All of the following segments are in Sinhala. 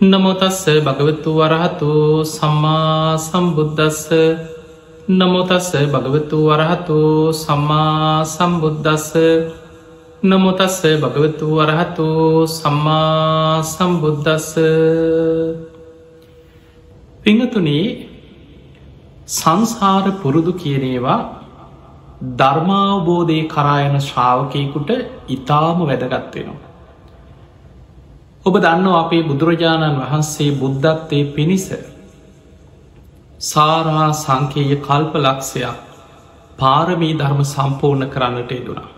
නමුතස්ස භගවතු වරහතු සම්මා සම්බුද්ධස්ස නමුතස්ස භගවතු වරහතු සම්මා සම්බුද්ධස්ස නමුතස්ස භගවතු වරහතු සම්මා සම්බුද්ධස්ස පිංහතුනේ සංසාර පුරුදු කියනේවා ධර්මාවබෝධය කරායන ශ්‍රාවකයකුට ඉතාම වැදගත්වෙනවා. ඔබ දන්න අපේ බුදුරජාණන් වහන්සේ බුද්ධත්වය පිණිස සාරා සංකේය කල්ප ලක්ෂයක් පාරමී ධර්ම සම්පූර්ණ කරන්නට යෙදුණා.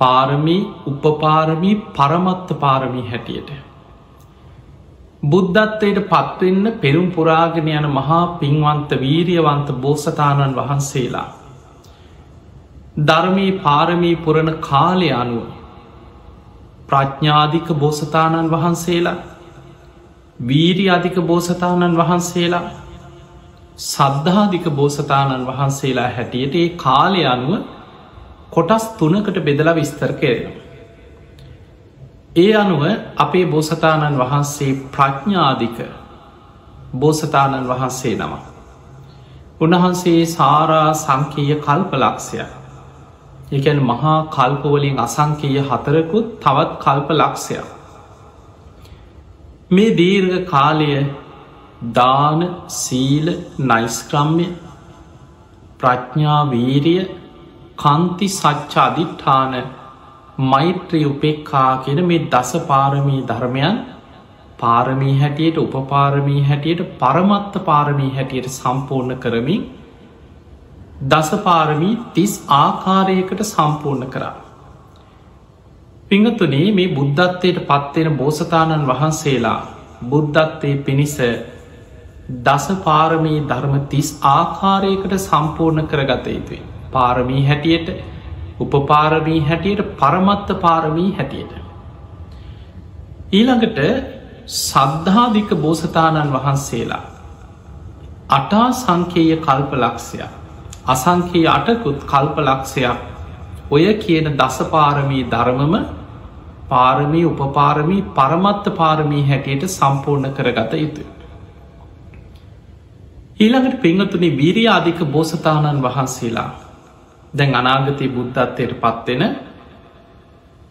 පාරමී උපපාරමී පරමත්ත පාරමී හැටියට. බුද්ධත්වයට පත්වෙන්න පෙරුම් පුරාගෙන යන මහා පින්වන්ත වීරියවන්ත බෝසතාණන් වහන්සේලා. ධර්මී පාරමී පුරණ කාලය අනුව ප්‍රඥාධික බෝසතාණන් වහන්සේලා වීරි අධික බෝසතාණන් වහන්සේලා සද්ධාධික බෝසතාණන් වහන්සේලා හැටියට ඒ කාලය අනුව කොටස් තුනකට බෙදලා විස්තර කෙරෙන. ඒ අනුව අපේ බෝසතාණන් වහන්සේ ප්‍රඥාධික බෝසතාණන් වහන්සේ නම. උන්වහන්සේ සාරා සංකීය කල්ප ලක්ෂයක් එකැන මහා කල්පවලින් අසංකීය හතරකුත් තවත් කල්ප ලක්ෂයක්. මේ දීර්ඝ කාලය දාන සීල නයිස්ක්‍රම්ය ප්‍රඥා වීරිය කන්ති සච්ච අධිට්ඨාන මෛත්‍රී උපෙක්කා කියෙන මේ දස පාරමී ධර්මයන් පාරමී හැටියට උපපාරමී හැටියට පරමත්ත පාරමී හැටියට සම්පූර්ණ කරමින් දසපාරමී තිස් ආකාරයකට සම්පූර්ණ කරා. පිංහතුනේ මේ බුද්ධත්වයට පත්වෙන බෝසතාණන් වහන්සේලා බුද්ධත්වය පිණිස දසපාරමී ධර්ම තිස් ආකාරයකට සම්පූර්ණ කරගත යුතුයි. පාරමී හැටියට උපපාරමී හැටියට පරමත්ත පාරමී හැටියට. ඊළඟට සද්ධාධික බෝසතාණන් වහන්සේලා අටා සංකේය කල්ප ලක්ෂයක් අසංකයේ අටකුත් කල්ප ලක්ෂයක් ඔය කියන දසපාරමී ධර්මම පාරමී උපපාරමී පරමත්ත පාරමී හැටියට සම්පූර්ණ කරගත යුතුය. ඊළඟට පිංහතුනි වීරිය අධික බෝසතාණන් වහන්සේලා දැන් අනාගතය බුද්ධත්වයට පත්වෙන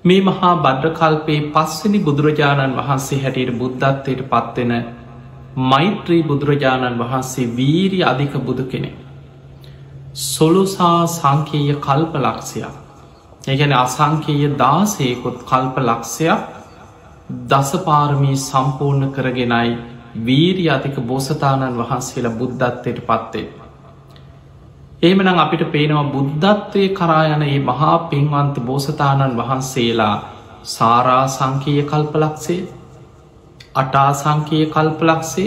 මේ මහා බද්්‍රකල්පයේ පස්වනි බුදුරජාණන් වහන්සේ හැටියට බුද්ධත්වයට පත්වෙන මෛත්‍රී බුදුරජාණන් වහන්සේ වීරි අධික බුදු කෙනෙ. සොලුසා සංකීය කල්ප ලක්ෂයක් ඒගැන අසංකීය දාසයකොත් කල්ප ලක්ෂයක් දසපාරමී සම්පූර්ණ කරගෙනයි වීරි අතික බෝසතාණන් වහන්සේලා බුද්ධත්වයට පත්වේ. ඒමනම් අපිට පේනවා බුද්ධත්වය කරායන ඒ මහා පින්වන්ත බෝසතාණන් වහන්සේලා සාරා සංකීය කල්පලක්ෂේ අටා සංකීය කල්පලක්ෂය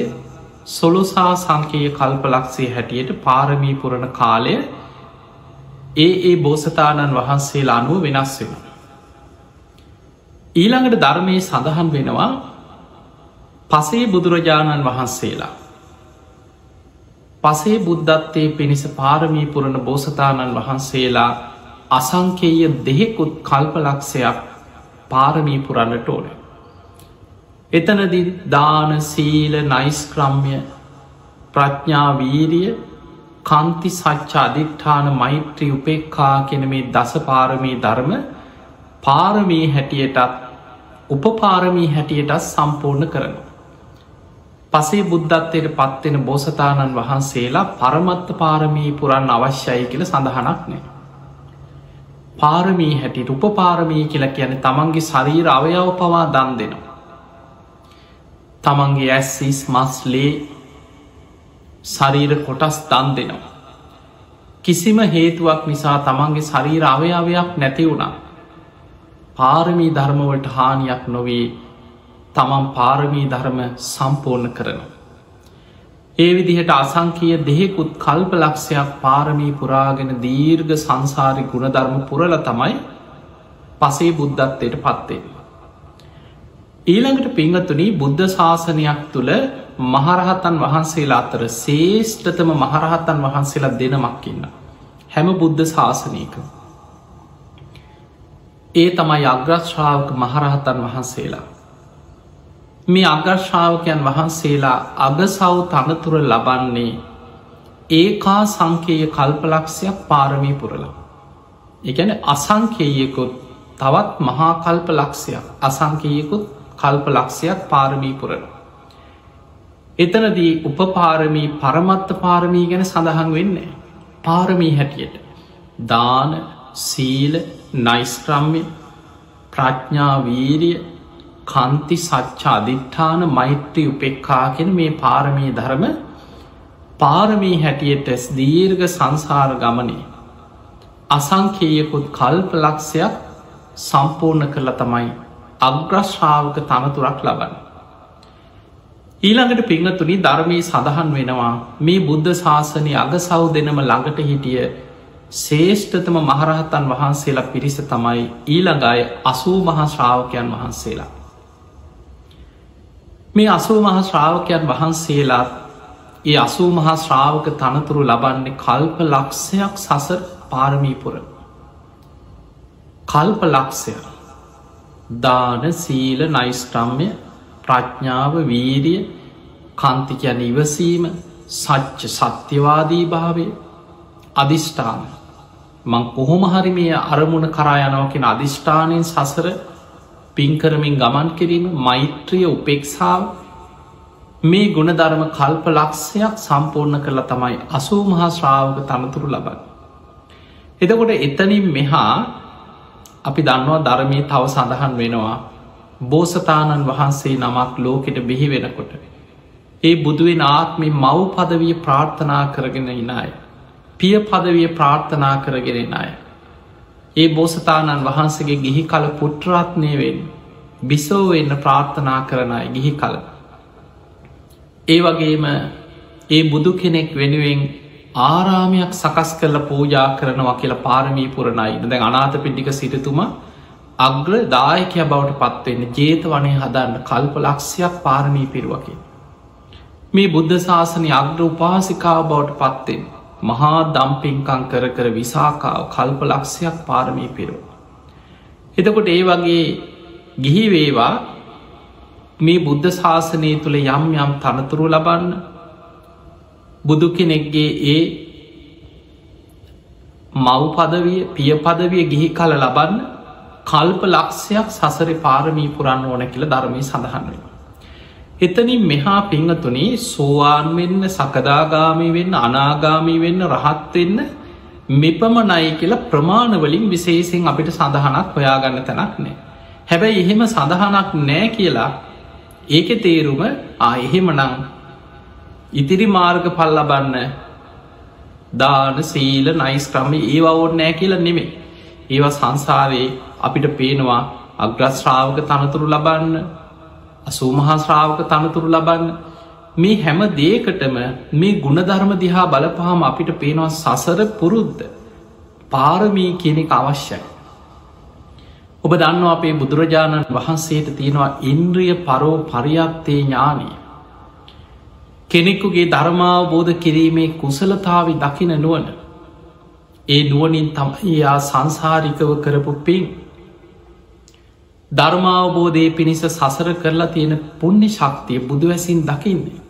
සොලොසා සංකයේ කල්පලක්ෂේ හැටියට පාරමී පුරණ කාලය ඒ ඒ බෝසතාණන් වහන්සේලා අනුව වෙනස් වෙන. ඊළඟට ධර්මය සඳහන් වෙනවා පසේ බුදුරජාණන් වහන්සේලා. පසේ බුද්ධත්වය පිණිස පාරමී පුරණ බෝසතාණන් වහන්සේලා අසංකේය දෙහෙකුත් කල්පලක්ෂයක් පාරමී පුරන්නට ඕන. එතනදි දාන සීල නයිස්ක්‍රම්ය ප්‍රඥා වීරිය කන්ති සච්චා අධිට්ඨාන මෛත්‍රී උපෙක්කා කෙන මේ දස පාරමී ධර්ම පාරමී හැටියටත් උපපාරමී හැටියටත් සම්පූර්ණ කරන. පසේ බුද්ධත්වයට පත්වෙන බෝසතාණන් වහන්සේලා පරමත්ත පාරමී පුරන් අවශ්‍යයි කියල සඳහනක් නෑ. පාරමී හැටියට උපපාරමී කියලා කියන තමන්ගේ ශරීර අවයාව පවා දන් දෙනවා. තමන්ගේ ඇස්සිස් මස්ලේ ශරීර කොටස් දන් දෙනවා. කිසිම හේතුවක් නිසා තමන්ගේ ශරීර අවයාවයක් නැති වුණා. පාරමී ධර්මවලට හානියක් නොවේ තමන් පාරමී ධර්ම සම්පූර්ණ කරන. ඒ විදිහට අසංකීය දෙහෙකුත් කල්ප ලක්ෂයක් පාරමී පුරාගෙන දීර්ඝ සංසාරි ගුණධර්ම පුරල තමයි පසේ බුද්ධත්වයට පත්වේ. ඊළඟට පිංහතුනී බුද්ධ ශාසනයක් තුළ මහරහතන් වහන්සේලා අතර සේෂ්ඨතම මහරහතන් වහන්සේලා දෙනමක්කින්න. හැම බුද්ධ ශාසනයක. ඒ තමයි අග්‍රශ්‍රාවක මහරහතන් වහන්සේලා. මේ අගර්ශාවකයන් වහන්සේලා අගසව් තනතුර ලබන්නේ ඒකා සංකේය කල්පලක්ෂයක් පාරමී පුරලා. එකන අසංකේයකුත් තවත් මහා කල්ප ලක්ෂයක් අසංකයකුත් කල්ප ලක්ෂයක් පාරමී පුරණ. එතනදී උපපාරමී පරමත්ත පාරමී ගැන සඳහන් වෙන්නේ. පාරමී හැටියට. දාන සීල නයිස්ක්‍රම්ය ප්‍රඥාවීරිය කන්ති සච්චා අධිට්ඨාන මෛත්‍රී උපෙක්කාගෙන මේ පාරමී ධර්ම පාරමී හැටියට දීර්ග සංසාර ගමනේ අසංකේයකුත් කල්ප ලක්ෂයක් සම්පූර්ණ කරලා තමයි අග්‍රශ්‍රාවක තනතුරක් ලබන්න. ඊළඟට පිංහතුනි ධර්මී සඳහන් වෙනවා මේ බුද්ධ ශාසනය අග සව් දෙනම ළඟට හිටිය ශේෂ්ඨතම මහරහතන් වහන්සේලා පිරිස තමයි ඊළඟයි අසූ මහා ශ්‍රාවකයන් වහන්සේලා. මේ අසූ මහා ශ්‍රාවකයන් වහන්සේලා ඒ අසූ මහා ශ්‍රාවක තනතුරු ලබන්නේ කල්ප ලක්ෂයක් සසර පාරමීපුර. කල්ප ලක්ෂය දාන සීල නයිස්ට්‍රම්ය ප්‍රඥාව වීරිය කන්තිකයන ඉවසීම සච්ච සත්‍යවාදී භාවය අධිෂ්ඨාන මං කොහොම හරි මේ අරමුණ කරා යනවකෙන අධිෂ්ඨානයෙන් සසර පින්කරමින් ගමන් කිරීම මෛත්‍රිය උපෙක්ෂාව මේ ගුණධර්ම කල්ප ලක්ෂයක් සම්පූර්ණ කරලා තමයි අසූ මහා ශ්‍රාවක තනතුරු ලබන්න. එතකොට එතනින් මෙහා අපි දන්නවා ධර්මය තව සඳහන් වෙනවා බෝසතාණන් වහන්සේ නමක් ලෝකෙට බිහි වෙනකොට. ඒ බුදුවෙන් ආත්මි මව් පදවිය ප්‍රාර්ථනා කරගෙන ඉනාය. පිය පදවිය ප්‍රාර්ථනා කරගෙන අය. ඒ බෝසතාණන් වහන්සගේ ගිහි කල පුට්‍රාත්නය වෙන් බිසෝ එන්න ප්‍රාර්ථනා කරනයි ගිහි කල. ඒ වගේම ඒ බුදු කෙනෙක් වෙනුවෙන් ආරාමයක් සකස් කරල පූජා කරනවා කියලා පාරමී පුරණයි දැ අනාත පිඩික සිටතුම අග්‍ර දායකය බවට පත්වවෙන්න ජේත වනය හදන්න කල්ප ලක්ෂයක් පාරමී පිරුවකි. මේ බුද්ධ ශාසනය අග්‍ර උපාසිකාව බවට පත්වෙන් මහා දම්පින්කං කර කර විසාකාව කල්ප ලක්ෂයක් පාරමී පිරුව. එතකොට ඒ වගේ ගිහිවේවා මේ බුද්ධ ශාසනය තුළ යම් යම් තනතුරු ලබන්න බුදු කෙනෙක්ගේ ඒ මව් පදවිය පිය පදවිය ගිහි කල ලබන්න කල්ප ලක්ෂයක් සසර පාරමී පුරන්න ඕන කියල ධර්මය සඳහන් වෙන. එතනින් මෙහා පිංහතුනේ සෝවාන් වෙන්න සකදාගාමී වෙන්න අනාගාමී වෙන්න රහත්වෙන්න මෙපමනයි කියලා ප්‍රමාණවලින් විශේසිෙන් අපිට සඳහනක් හොයාගන්න තැනක් නෑ. හැබැයි එහෙම සඳහනක් නෑ කියලා ඒක තේරුම ආ එහෙම නං ඉතිරි මාර්ග පල් ලබන්න දාන සීල නයිස් ක්‍රමි ඒවා ඕන්න නෑ කියලා නෙමේ ඒවා සංසාරයේ අපිට පේනවා අග්‍රශ්‍රාවක තනතුරු ලබන්න අසූමහා ශ්‍රාවක තනතුරු ලබන්න. මේ හැම දේකටම මේ ගුණධර්ම දිහා බලපහම අපිට පේනවා සසර පුරුද්ධ පාරමී කෙනෙක් අවශ්‍යයි. ඔබ දන්නවා අපේ බුදුරජාණන් වහන්සේට තියෙනවා ඉන්ද්‍රිය පරෝ පරියත්තේ ඥානී කෙනෙක්කුගේ ධර්මාවබෝධ කිරීමේ කුසලතාවි දකින නුවන ඒ නුවනින් තම එයා සංසාරිකව කරපු පින් ධර්මාවබෝධය පිණිස සසර කරලා තියෙන පුුණ්‍ය ශක්තිය බුදුවැසින් දකින්නේ.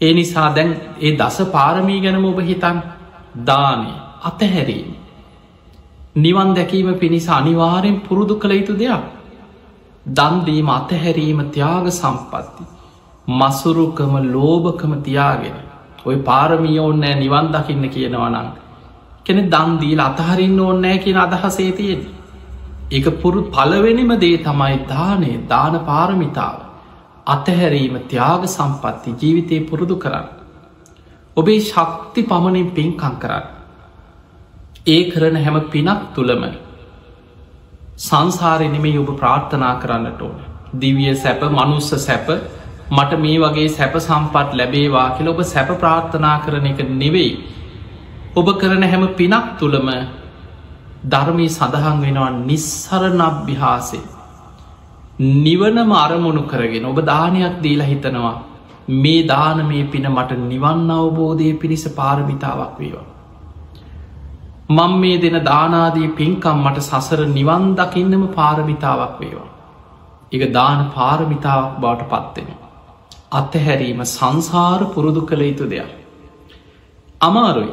ඒ නිසා දැන් ඒ දස පාරමී ගැනම ඔබ හිතන් දානය අතහැරීම. නිවන් දැකීම පිණිස අනිවාරයෙන් පුරුදු කළ යුතු දෙයක්. දන්දීම අතහැරීම ත්‍යාග සම්පත්ති. මසුරුකම ලෝභකම තියාගෙන. ඔය පාරමිය ඕන්නෑ නිවන් දකින්න කියනවනං කෙනෙ දන්දීල අතහරින්න ඕන්නෑ කියෙන අදහසේ තියෙන එක පුරු පලවෙනිම දේ තමයි දානේ දාන පාරමිතාව. අතහැරීම ත්‍යාග සම්පත්ති ජීවිතය පුරුදු කරන්න. ඔබේ ශක්ති පමණින් පින්කං කරන්න. ඒ කරන හැම පිනක් තුළම සංසාරෙනෙමේ ඔබ ප්‍රාර්ථනා කරන්නට ඕන. දිවිය සැප මනුස්ස සැප මට මේ වගේ සැප සම්පත් ලැබේවා කියල ඔබ සැප ප්‍රාර්ථනා කරන එක නෙවෙයි. ඔබ කරන හැම පිනක් තුළම ධර්මී සඳහන් වෙනවා නිස්සරණ අභ්‍යහාසේ. නිවනම අරමුණු කරගෙන ඔබ දානයක් දීලා හිතනවා මේ දාන මේ පින මට නිවන් අවබෝධය පිණිස පාරමිතාවක් වේවා. මං මේ දෙන දානාදී පින්කම් මට සසර නිවන් දකින්නම පාරමිතාවක් වේවා. එක දාන පාරමිතාවක් බවට පත්වෙන. අත්හැරීම සංසාර පුරුදු කළ යුතු දෙයක්. අමාරුයි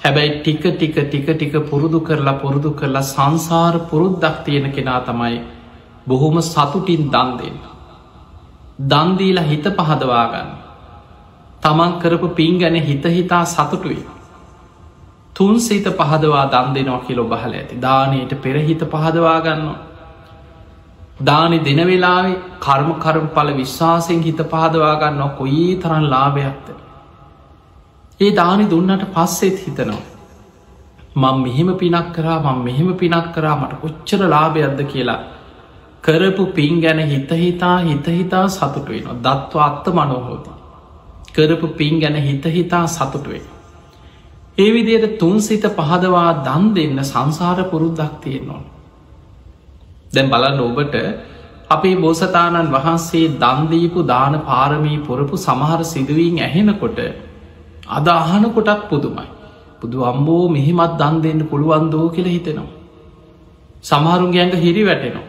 හැබැයි ටික ටික ටික ටික පුරුදු කරලා පුරුදු කරලා සංසාර පුරුද්දක් තියෙන කෙනා තමයි බොහොම සතුටින් දන් දෙන්න. දන්දීලා හිත පහදවාගන්න. තමන් කරපු පින් ගැන හිත හිතා සතුටුයි. තුන් සිත පහදවා දන් දෙනවා කියලො බහල ඇති දානයට පෙරහිත පහදවාගන්නවා. දානෙ දෙන වෙලාවේ කර්ම කරම් පල විශ්වාසයෙන් හිත පහදවාගන්නවා කොයි තරන් ලාභයක්ත. ඒ දානි දුන්නට පස්සෙත් හිතනවා. මං මෙහෙම පිනක් කරා මං මෙහෙම පිනක් කරා මට කොච්චර ලාභයක්ද කියලා කරපු පින් ගැන හිතහිතා හිතහිතා සතුටුවෙන දත්ව අත්ත මනොහෝති. කරපු පින් ගැන හිතහිතා සතුටුවෙන. ඒ විදියට තුන් සිත පහදවා දන් දෙන්න සංසාර පුරුද්දක් තියෙන්නවා. දැන් බලන්න ඔබට අපේ බෝසතාණන් වහන්සේ දන්දීපු දාන පාරමී පුරපු සමහර සිදුවීන් ඇහෙනකොට අද අහනකොටත් පුදුමයි. පුදු අම්බෝ මෙහෙමත් දන් දෙන්න පුළුවන්දෝ කියල හිතෙනවා. සමහරුන්ගයන්ට හිරි වැටෙනවා.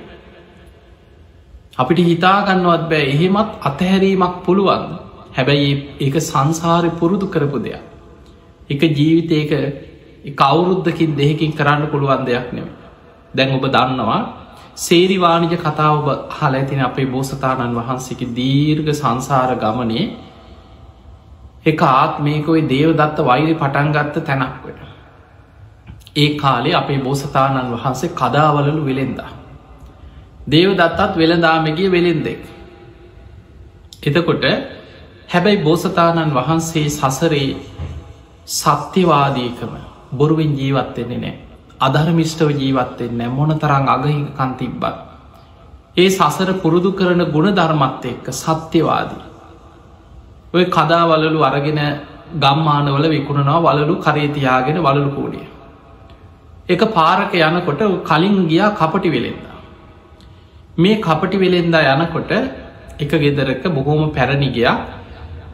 අපිට හිතාගන්නවත් බෑ එහෙමත් අතහැරීමක් පුළුවන් හැබැයි ඒක සංසාරය පුරුදු කරපු දෙයක්. එක ජීවිතයක කවුරුද්ධකින් දෙහකින් කරන්න පුළුවන් දෙයක් නෙව. දැන් ඔබ දන්නවා සේරිවානිජ කතාව හල ඇතින අපේ බෝසතාණන් වහන්සේකි දීර්ග සංසාර ගමනේ එක ආත්මයකොයි දේවදත්ත වෛරි පටන්ගත්ත තැනක් වෙන. ඒ කාලේ අපේ බෝසතාණන් වහන්සේ කදාවලලු වෙළෙන්දා. දේවදත්තත් වෙළදාමගිය වෙළෙන්දෙක්. එතකොට හැබැයි බෝසතාණන් වහන්සේ සසරේ සත්‍යවාදීකම බොරුවෙන් ජීවත්වෙන්නේ නෑ අධර්මිෂ්ටව ජීවත්තෙන් නෑ මොන තරං අගහිකන් තිබ්බත්. ඒ සසර පුරුදු කරන ගුණ ධර්මත්ත එක්ක සත්‍යවාදී. ඔය කදා වලලු අරගෙන ගම්මානවල විකුණනවා වලලු කරේතියාගෙන වලලු කූඩිය. එක පාරක යනකොට කලින් ගියා කපටි වෙලෙන්ද. මේ කපටි වෙලෙන්දා යනකොට එක ගෙදරක බොහෝම පැරණිගයා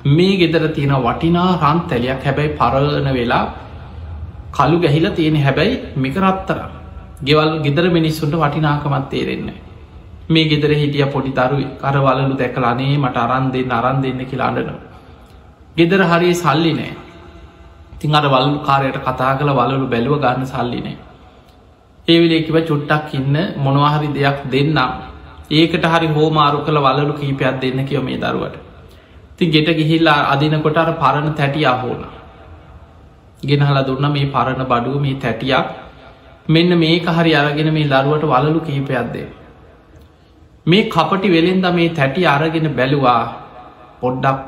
මේ ගෙදර තියෙන වටිනා රන් තැලියක් හැබැයි පරණ වෙලා කළු ගැහිලා තියෙන හැබැයි මිකරත්තර ගෙවල් ගෙදර මිනිස්සුන්ට වටිනාකමත් තේරෙන්නේ මේ ගෙදර හිටිය පොඩි තරු කරවලු දැකලානේ මට අරන් දෙන්න අරන් දෙන්න කියලා අඩනවා ගෙදර හරි සල්ලි නෑ තින් අර වල්ලු කාරයට කතා කළ වලලු බැලුව ගන්න සල්ලිනේ ඒවිලේකිව චුට්ටක් ඉන්න මොනවාහරි දෙයක් දෙන්නම්. ඒකට හරි හෝමාරු කළ වලලු කීපයක් දෙන්න කියව මේ දරුවට. ති ගෙට ගිහිල්ලා අදිනකොට අර පරණ තැටිය අහෝන ගෙනහලා දුන්න. මේ පරණ බඩුව මේ තැටියක්. මෙන්න මේක හරි අරගෙන මේ දරුවට වලලු කීපයක්දේ මේ කපටි වෙලෙන්ද මේ තැටි අරගෙන බැලුවා. පොඩ්ඩක්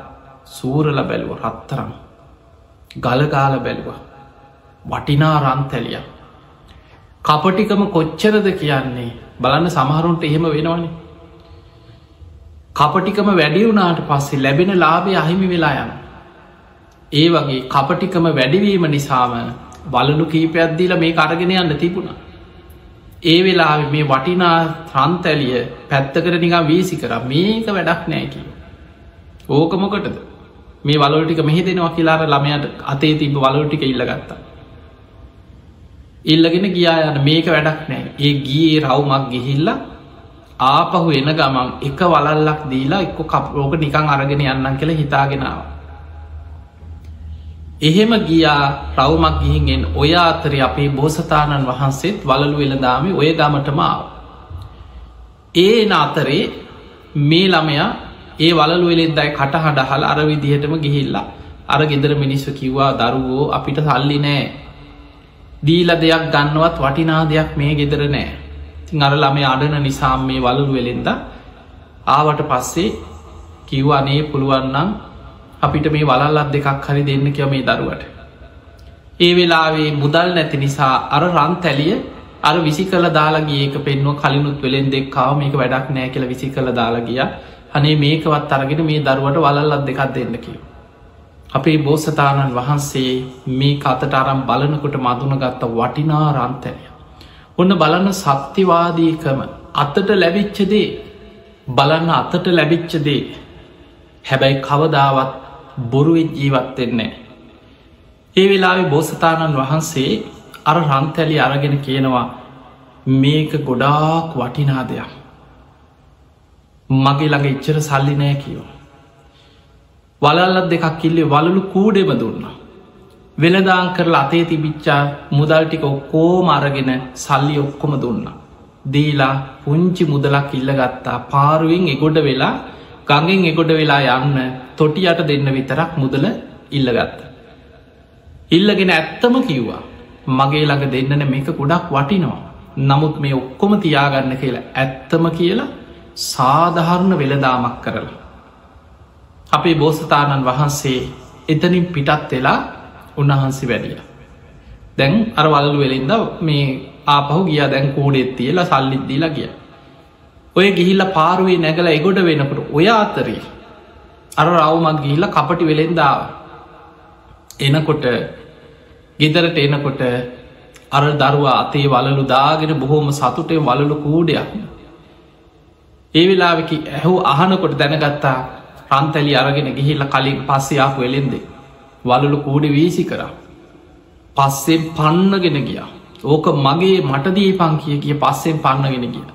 සූරල බැලුව. රත්තරම් ගලගාල බැලුව. වටිනා රන්තැලිය කපටිකම කොච්චරද කියන්නේ? බලන්න සමහරුන්ට එහෙම වෙනවනේ. කපටිකම වැඩි වුණාට පස්සේ ලැබෙන ලාබේ අහිමි වෙලා යන ඒ වගේ කපටිකම වැඩිවීම නිසාම බලනු කීපයක්දීල මේ කරගෙන යන්න තිබුණා. ඒ වෙලා මේ වටිනා ත්‍රන්තැලිය පැත්තකර නිකා වීසි කර. මේක වැඩක් නෑකි ඕකමොකටද මේ වලටික මෙහි දෙෙනවා කියලාර ළමයට අතේ තිබ වලටික ඉල්ලගත්තා. ඉල්ලගෙන ගියා යන මේක වැඩක් නෑ. ඒ ගියේ රවුමක් ගිහිල්ල ආපහු එන ගමන් එක වලල්ලක් දීලා එක්ක කප්රෝක නිකං අරගෙන යන්නන් කියල හිතාගෙනාව. එහෙම ගියා රවුමක් ගිහිගෙන් ඔය අතරි අපේ බෝසතාණන් වහන්සේත් වලලු වෙළදාම ඔය ගමටමාව. ඒ අතරේ මේ ළමයා ඒ වලු වෙලෙන්දයි කටහඩ හල අර විදිහටම ගිහිල්ලා අර ගෙදර මිනිස්සු කිව්වා දරුවෝ අපිට සල්ලි නෑ දීල දෙයක් ගන්නවත් වටිනා දෙයක් මේ ගෙදර නෑ තින් අර ළමේ අඩන නිසාම් මේ වලු වෙලෙන්ද ආවට පස්සේ කිව්වානේ පුළුවන්නම් අපිට මේ වලල්ලත් දෙකක් හරි දෙන්න කියව මේ දරුවට ඒ වෙලාවේ මුදල් නැති නිසා අර රන් තැලිය අර විසි කල දාලාගේ ඒක පෙන්ව කලිනුත් වෙලෙන් දෙක්කාව මේක වැඩක් නෑ කියල විසි කළ දාලාගිය අනේ මේකවත් අරගෙන මේ දරුවට වලල්ලත් දෙකක් දෙන්න කිය. අපේ බෝසතාණන් වහන්සේ මේ කතට අරම් බලනකොට මදුනගත්ත වටිනා රන්තැනය. ඔන්න බලන්න සත්‍යවාදීකම අත්තට ලැබිච්චදේ බලන්න අතට ලැබිච්චදේ හැබැයි කවදාවත් බොරුවෙත් ජීවත්වෙන්නේ. ඒ වෙලාවෙ බෝසතාණන් වහන්සේ අර රන්තැලි අරගෙන කියනවා මේක ගොඩාක් වටිනා දෙයක්. මගේ ළඟ ඉච්චර සල්ලි නෑ කියෝ. වලල්ලත් දෙකක් කිල්ලේ වලලු කූඩෙම දුන්න. වෙනදාං කරලා අතේ තිබිච්චා මුදල් ටික ඔක්කෝ මරගෙන සල්ලි ඔක්කොම දුන්න. දීලා පුංචි මුදලක් ඉල්ල ගත්තා පාරුවෙන් එගොඩ වෙලා ගඟෙන් එගොඩ වෙලා යන්න තොටියට දෙන්න විතරක් මුදල ඉල්ලගත්ත. ඉල්ලගෙන ඇත්තම කිව්වා මගේ ළඟ දෙන්නන මේක ගොඩක් වටිනවා. නමුත් මේ ඔක්කොම තියාගන්න කියලා ඇත්තම කියලා සාධහරණ වෙළදාමක් කරලා. අපේ බෝසතාණන් වහන්සේ එතනින් පිටත් වෙලා උන්වහන්සේ වැඩිය. දැන් අර වලු වෙලින්ද මේ ආපහු ගිය දැන් කූඩෙත් තියලා සල්ලිද්දීලා ගිය. ඔය ගිහිල්ල පාරුවේ නැගල එගොඩ වෙනකට ඔය අතරේ අර රවුමත් ගිහිල්ල කපටි වෙලෙන්දාව. එනකොට ගෙදරට එනකොට අර දරුවා අතේ වලලු දාගෙන බොහෝම සතුටේ වලලු කූඩයක්. ඒ වෙලාවෙකි ඇහු අහනකොට දැනගත්තා රන්තැලි අරගෙන ගිහිල්ල කලින් පස්සයාපු වෙලෙන්දේ. වලලු කූඩ වීසි කරා. පස්සෙන් පන්නගෙන ගියා. ඕක මගේ මටදී පං කිය කිය පස්සෙන් පන්නගෙන ගිය.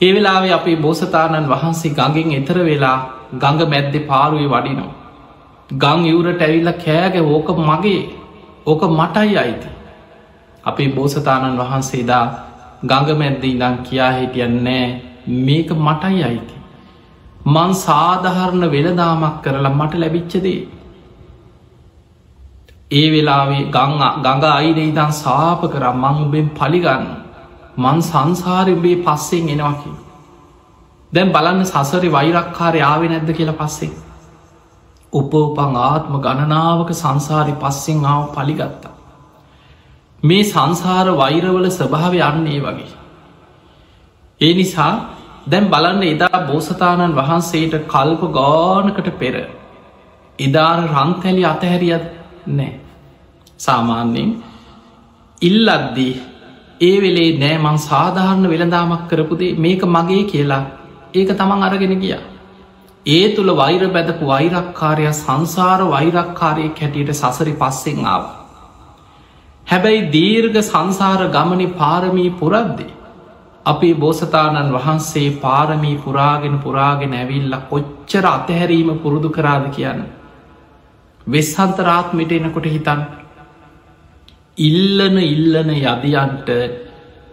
ඒ වෙලාවේ අපේ බෝසතාණන් වහන්සේ ගඟෙන් එතර වෙලා ගඟ මැද්දෙ පාරුවේ වඩිනවා. ගං යවරට ඇවිල්ල කෑග ඕක මගේ ඕක මටයි අයිති. අපේ බෝසතාණන් වහන්සේදා ගඟ මැද්ද ඉඳං කියා හිටියන්නෑ මේක මටයි අයිති. මං සාධහරණ වෙළදාමක් කරලා මට ලැබිච්චදේ. ඒ වෙලාවේ ගං ගඟ අයින ඉදන් සාප කර මංබෙන් පලිගන්න මං සංසාරම්බේ පස්සෙන් එනවාකි. දැන් බලන්න සසරි වෛරක්කාරය ආවෙ නැද්ද කියලා පස්සේ. උපෝපං ආත්ම ගණනාවක සංසාරි පස්සෙන් ආව පලිගත්තා. මේ සංසාර වෛරවල ස්වභාව යන්නේ වගේ. ඒ නිසා දැන් බලන්න එදා බෝසතාණන් වහන්සේට කල්ප ගානකට පෙර එදාර රන්තැලි අතහැරියත් නෑ සාමාන්‍යයෙන් ඉල්ලද්දී ඒ වෙලේ නෑ මං සාධාරණ වෙළදාමක් කරපුදේ මේක මගේ කියලා ඒක තමන් අරගෙන ගිය. ඒ තුළ වෛර බැදපු වෛරක්කාරය සංසාර වෛරක්කාරය කැටියට සසරි පස්සෙන් ආව. හැබැයි දීර්ග සංසාර ගමනි පාරමී පුරද්දේ. අපේ බෝසතාණන් වහන්සේ පාරමී පුරාගෙන පුරාගෙන ඇවිල්ල කොච්චර අතහැරීම පුරුදු කරාද කියන්න. වෙස්සන්තරාත්මිට එනකොට හිතන් ඉල්ලන ඉල්ලන යදියන්ට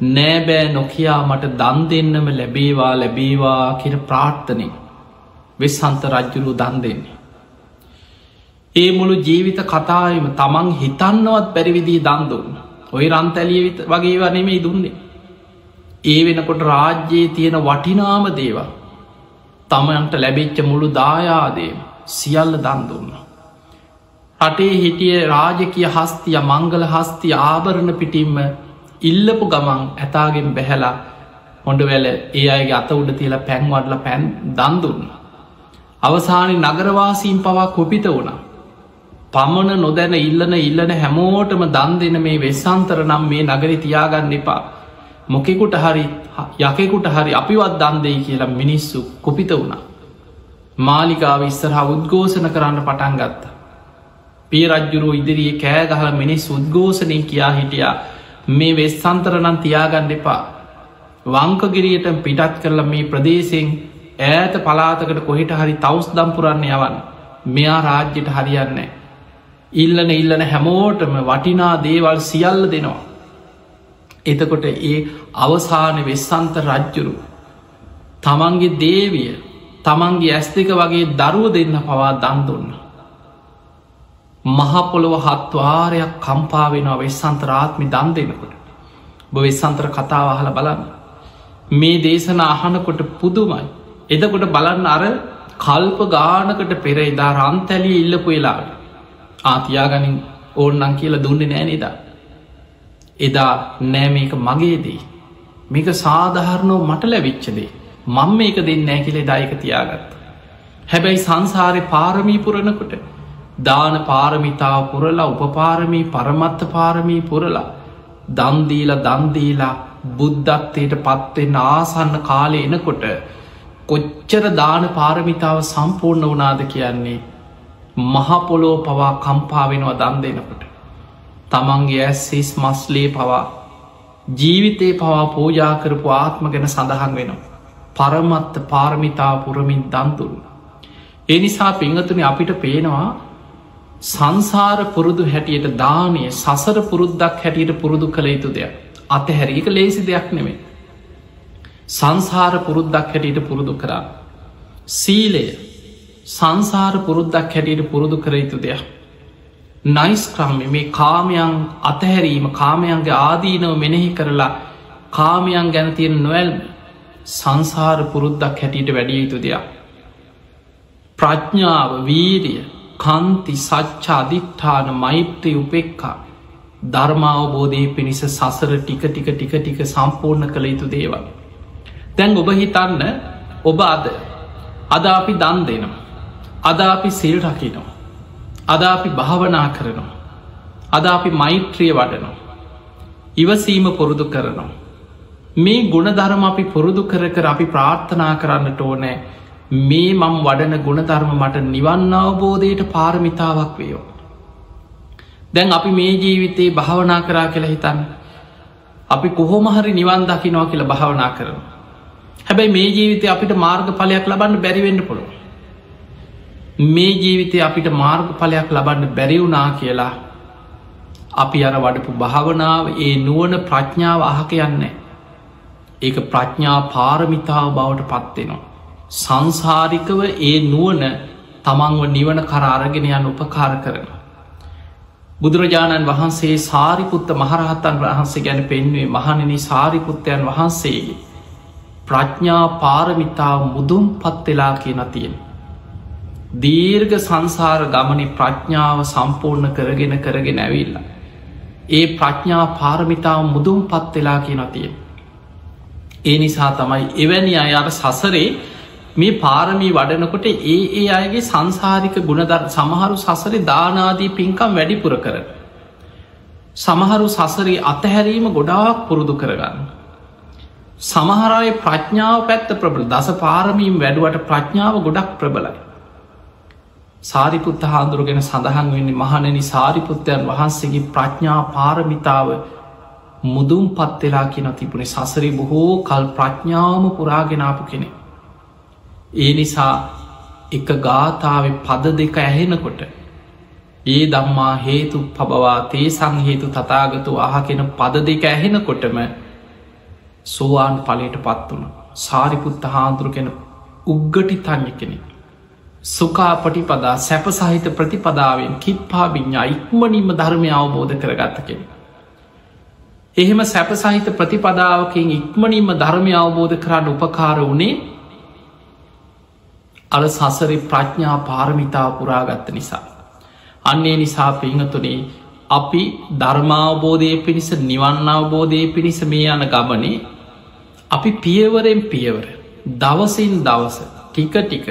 නෑබෑ නොකයා මට දන් දෙන්නම ලැබේවා ලැබේවා කියෙන ප්‍රාර්ථනය වෙස්සන්ත රජ්ජුරු දන් දෙන්නේ. ඒ මුළු ජීවිත කතායම තමන් හිතන්නවත් බැරිවිදිී දන් දුන්න ඔය රන්තැලිය වගේ වනෙමේ දුන්නේ. ඒ වෙනකොට රාජ්‍යයේ තියෙන වටිනාම දේවා තමන්ට ලැබෙච්ච මුළු දායාදේ සියල්ල දන් දුන්න. රටේ හිටිය රාජකය හස්තිය මංගල හස්තිය ආභරණ පිටිම්ම ඉල්ලපු ගමන් ඇතාගෙන් බැහැලා හොඩ වැල ඒ අයගේ අත උඩ තියලා පැන්වඩල පැන් දන්දුන්න. අවසානි නගරවාසීම් පවා කොපිත වුණා. පමණ නොදැන ඉල්ලන ඉල්ලන හැමෝටම දන් දෙන මේ වෙස්සන්තර නම් මේ නගරි තියාගන්න එපා. මොකෙකුට හරි යකෙකුට හරි අපිවත් දන්දෙයි කියලා මිනිස්සු කොපිත වුණා. මාලිකාව ඉස්සරහා උද්ගෝසන කරන්න පටන් ගත්ත. පිය රජ්ජුරුව ඉදිරියේ කෑගහල මිනිස් උද්ගෝසනය කියා හිටියා මේ වෙස්සන්තරනන් තියාගන්න එපා. වංකගිරියට පිටත් කරලා මේ ප්‍රදේශයෙන් ඈත පලාතකට කොහිට හරි තවස් දම්පුරන්න යවන්න මෙයා රාජ්‍යයට හරියන්නේ. ඉල්ලන ඉල්ලන හැමෝටම වටිනා දේවල් සියල්ල දෙනවා. එතකොට ඒ අවසාන වෙස්සන්ත රජ්ජුරු තමන්ගේ දේවිය තමන්ගේ ඇස් දෙක වගේ දරුව දෙන්න පවා දන් දුන්න. මහපොළොව හත්වාරයක් කම්පාවෙනවා වෙස්සන්තරාත්මි දන් දෙනකොට. බ වෙස්සන්තර කතාව අහල බලන්න. මේ දේශන අහනකොට පුදුමයි. එදකොට බලන්න අර කල්ප ගානකට පෙර එදා රන්තැලී ඉල්ලපු වෙලාට ආතියාගනින් ඕන්නන් කියලා දුන්න නෑ නිදා? එදා නෑ මේක මගේදී මේක සාධහරණෝ මට ලැවිච්චදේ මං මේක දෙන්න නෑ කියලේ දායක තියාගත්ත. හැබැයි සංසාරය පාරමී පුරණකොට දාන පාරමිතාව පුරලා උපපාරමී පරමත්ත පාරමී පුරලා දන්දීල දන්දීලා බුද්ධත්වයට පත්වෙන්න ආසන්න කාලය එනකොට කොච්චර දාන පාරමිතාව සම්පූර්ණ වනාද කියන්නේ මහපොලෝ පවා කම්පාවෙනවා දන් දෙනකොට තමන්ගේ ඇස්සිස් මස්ලේ පවා ජීවිතේ පවා පූජා කරපු ආත්ම ගැන සඳහන් වෙනවා පරමත්ත පාරමිතා පුරමින් දන්තුරු. එනිසා පිංහතුන අපිට පේනවා සංසාර පුරුදු හැටියට දානය සසර පුරුද්දක් හැටියට පුරුදු කළ යුතු දෙයක් අතහැරීක ලේසි දෙයක් නෙමේ. සංසාර පුරුද්දක් හැටියට පුරුදු කරා. සීලය සංසාර පුරුද්දක් හැටියට පුරුදු කර යුතු දෙයක්. නයිස් ක්‍රම්ම මේ කාමයන් අතහැරීම කාමයන්ගේ ආදීනව මෙනෙහි කරලා කාමයන් ගැන තියෙන නොවැල්ම සංසාර පුරුද්දක් හැටියට වැඩිය යුතු දෙයක්. ප්‍රඥ්ඥාව වීරිය කන්ති සච්චා අධිට්ඨාන මෛත්‍රී උපෙක්කා ධර්මාවබෝධය පිණිස සසර ටික ටික ටික ටික සම්පූර්ණ කළ යුතු දේවල්. දැන් ඔබ හිතන්න ඔබ අද අද අපි දන් දෙනවා. අද අපි සිල් රකිනවා. අද අපි භාවනා කරනවා. අද අපි මෛත්‍රිය වඩනවා. ඉවසීම පුරුදු කරනවා. මේ ගුණධර්ම අපි පුරුදු කර කර අපි ප්‍රාර්ථනා කරන්නට ඕනෑ මේ මම් වඩන ගුණධර්ම මට නිවන්න අවබෝධයට පාරමිතාවක් වයෝ. දැන් අපි මේ ජීවිතයේ භාවනා කරා කියලා හිතන්න. අපි කොහොමහරි නිවන් දකිනවා කියලා භාවනා කරන. හැබැයි මේ ජීවිතය අපිට මාර්ග පලයක් ලබන්න බැරිවෙන්න පුළුව. මේ ජීවිතය අපිට මාර්ග පලයක් ලබන්න බැරිවුනා කියලා අපි අර වඩපු භාවනාව ඒ නුවන ප්‍රඥාව අහක යන්නේ. ඒක ප්‍රඥා පාරමිතාව බවට පත්වෙනවා. සංසාරිකව ඒ නුවන තමන්ව නිවන කරාරගෙන යන උපකාර කරන. බුදුරජාණන් වහන්සේ සාරිපුත්ත මහරහත්තන් වහන්සේ ගැන පෙන්වේ මහණනි සාරිපුත්තයන් වහන්සේගේ. ප්‍රඥා පාරමිතාව මුදුම් පත්වෙලා කිය නතියෙන්. දීර්ග සංසාර ගමනි ප්‍රඥාව සම්පූර්ණ කරගෙන කරගෙන ඇවිල්ල. ඒ ප්‍රඥා පාරමිතාව මුදුම් පත්වෙලා කිය නතියෙන්. ඒ නිසා තමයි එවැනි අයාට සසරේ මේ පාරමී වඩනකොට ඒ ඒ අයගේ සංසාරික ගුණදර් සමහරු සසර දානාදී පින්කම් වැඩිපුර කර. සමහරු සසරී අතහැරීම ගොඩාක් පුරුදු කරගන්න. සමහරය ප්‍රඥාව පැත්ත ප්‍රබල දස පාරමීම් වැඩුවට ප්‍රඥාව ගොඩක් ප්‍රබලයි. සාරිපුත්ත හාන්දුරගෙන සඳහන් වෙන්නේ මහණනි සාරිපුත්තයන් වහන්සේගේ ප්‍රඥා පාරමිතාව මුදුම් පත්වෙලා කියන තිබුණේ සසරි බොහෝ කල් ප්‍රඥාවම පුරාගෙනාපු කෙනෙ. ඒ නිසා එක ගාථාව පද දෙක ඇහෙනකොට ඒ දම්මා හේතු පබවා තේ සංහේතු තතාගතු අහකෙන පද දෙක ඇහෙනකොටම සෝවාන් පලට පත් වුණ සාරිපුත්ත හාන්දුරුකෙන උග්ගටි තඥ කෙනෙ. සුකා පටිපදා සැප සහිත ප්‍රතිපදාවෙන් කිප්පා විඤ්ඥා ඉක්මනින්ම ධර්මය අවබෝධ කරගත්ත කෙනෙ. එහෙම සැප සහිත ප්‍රතිපදාවකින් ඉක්මනින්ම ධර්මය අවබෝධ කරන්න උපකාර වනේ අර සසරි ප්‍රඥා පාරමිතා පුරාගත්ත නිසා. අන්නේ නිසා පිංහතුනේ අපි ධර්මාවබෝධය පිණිස නිවන්න අවබෝධය පිණිස මේ යන ගමනේ අපි පියවරෙන් පියවර දවසින් දවස ටික ටික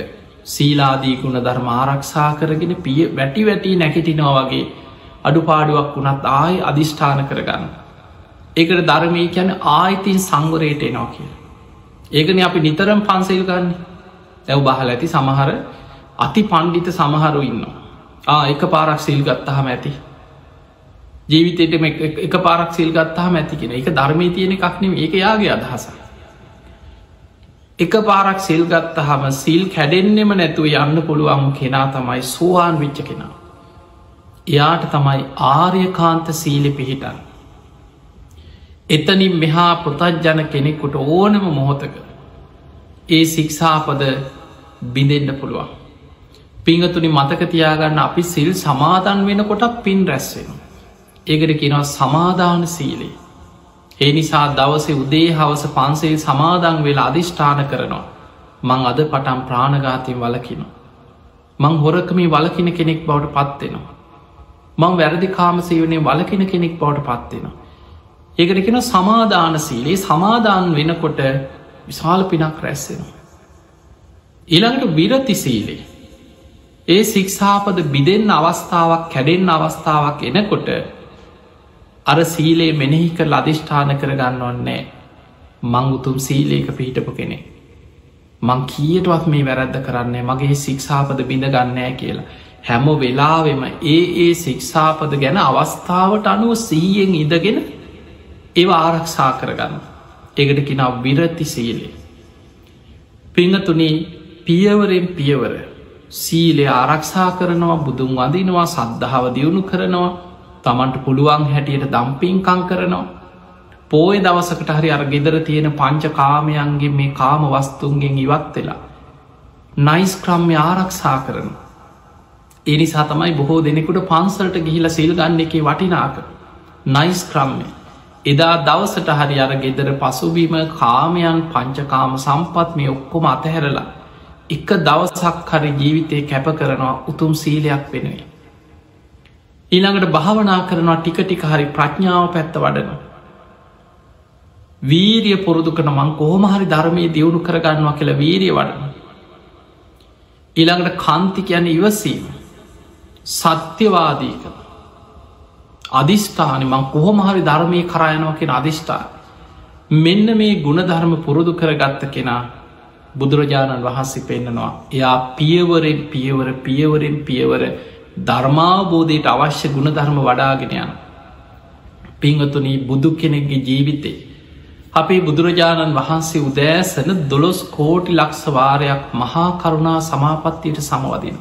සීලාදී ගුණ ධර්ම ආරක්ෂා කරගෙන පිය වැටි වැටී නැකටිනවා වගේ අඩුපාඩුවක් වුණත් ආය අධිෂ්ඨාන කරගන්න. ඒකට ධර්මී කියැන ආයිතින් සංවරයට එනවා කිය. ඒකන අපි නිතරම් පන්සේල් ගන්නේ ඇව් බහල ඇති සමහර අති පණ්ඩිත සමහරු ඉන්න. ආ එක පාරක් සිල් ගත්තහම ඇති. ජීවිතයට එක පාරක් සිල් ගත්තාහම ඇති කියෙන එක ධර්මය තියෙන එකක්නෙම ඒක යාගේ අදහස. එක පාරක් සිල් ගත්තහම සිල් කැඩෙන්නෙම නැතුව යන්න පුළුවන් කෙනා තමයි සෝවාන් විච්ච කෙනා. එයාට තමයි ආර්යකාන්ත සීලි පිහිටන්. එතනින් මෙහා පෘතජ්ජන කෙනෙකුට ඕනම මොහොතක ඒ සික්ෂාපද බිඳෙන්න්න පුළුවන්. පිංහතුනි මතක තියාගන්න අපි සිල් සමාධන් වෙන කොටත් පින් රැස්වෙන. ඒකට කෙනවා සමාධාන සීලේ. ඒ නිසා දවසේ උදේ හවස පන්සේ සමාදං වෙලා අධිෂ්ඨාන කරනවා. මං අද පටම් ප්‍රාණගාතින් වලකින. මං හොරකමි වලකින කෙනෙක් බවට පත්වෙනවා. මං වැරදි කාමසයවනේ වලකින කෙනෙක් බවට පත්වෙනවා. ඒකට කෙන සමාධාන සීලේ සමාධාන් වෙනකොට විශාල පිනක් රැස්සෙනවා. ඊළඟට විරති සීලේ. ඒ සික්ෂාපද බිදෙන් අවස්ථාවක් කැඩෙන් අවස්ථාවක් එනකොට අර සීලේ මෙනෙහි කර අධිෂ්ඨාන කරගන්නවන්නේ මං උතුම් සීලේක පිහිටපු කෙනෙ. මං කියටවත් මේ වැරැද්ද කරන්නේ මගේ සික්ෂාපද බිඳ ගන්නෑ කියලා. හැම වෙලාවෙම ඒ ඒ සික්ෂාපද ගැන අවස්ථාවට අනුව සීයෙන් ඉදගෙන ඒව ආරක්ෂා කරගන්න. එකට කෙනා විරති සීලේ. පිංහතුනේ පියවරෙන් පියවර සීලය ආරක්ෂා කරනවා බුදුන් වදිනවා සද්ධාව දියුණු කරනවා තමන්ට පුළුවන් හැටියට දම්පින්කං කරනවා. පෝය දවසකට හරි අර ගෙදර තියෙන පංච කාමයන්ගේ මේ කාම වස්තුන්ගෙන් ඉවත් වෙලා නයිස් ක්‍රම්ය ආරක්ෂා කරන එනිසා තමයි බොහෝ දෙනෙකුට පන්සල්ට ගිහිල සිල් ගන්න එක වටිනාක නයිස් ක්‍රම්ය. එදා දවසට හරි අර ගෙදර පසුබීම කාමයන් පංචකාම සම්පත් මේ ඔක්කොම අතහැරලා එක දවසක් හරි ජීවිතය කැප කරනවා උතුම් සීලයක් වෙනුවේ ඊළඟට භාවනා කරනවා ටික ටික හරි ප්‍රඥාව පැත්ත වඩනවා. වීරිය පුරුදු කන මං කොහොමහරි ධර්මය දියුණු කරගන්නවා කියලා වීරිය වඩන. ඊළඟට කන්ති කියන ඉවසීම. සත්‍යවාදී කළ අධිෂ්ඨාන මං කොහොමහරි ධර්මය කරයනවා කියෙන අධිෂ්ඨාන මෙන්න මේ ගුණධර්ම පුරුදු කරගත්ත කෙනා බුදුරජාණන් වහන්සේ පෙන්න්නනවා එයා පියවරෙන් පියවර පියවරෙන් පියවර ධර්මාබෝධයට අවශ්‍ය ගුණධර්ම වඩාගෙනයන් පිංහතුනී බුදු කෙනෙක්ගේ ජීවිතේ අපේ බුදුරජාණන් වහන්සේ උදෑසන දොළොස් කෝටි ලක්ෂවාරයක් මහා කරුණා සමාපත්තියට සමවදින.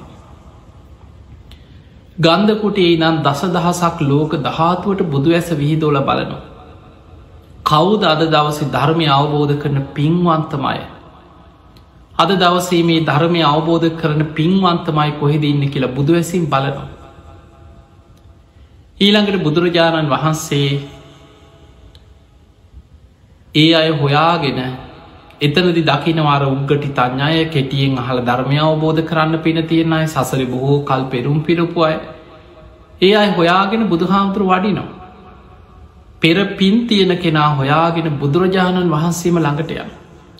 ගන්ධකුටේ නම් දස දහසක් ලෝක දහතුවට බුදු ඇස විහිදෝල බලනවා. කවුද අද දවසි ධර්මය අවබෝධ කරන පින්වන්තමය. අද දවසේ මේ ධර්මය අවබෝධ කරන පින්වන්තමයි කොහෙද ඉන්න කියලා බුදුවැසින් බලනවා. ඊළඟට බුදුරජාණන් වහන්සේ ඒ අය හොයාගෙන එතනදි දකිනවාර උග්ගටි තඥාය කෙටියෙන් අහල ධර්මය අවබෝධ කරන්න පින තියෙන අය සසර බොහෝ කල් පෙරුම් පිරපු අය ඒ අයි හොයාගෙන බුදුහාමුදුරු වඩිනවා. පෙර පින් තියෙන කෙනා හොයාගෙන බුදුරජාණන් වහන්සේම ළඟට යන.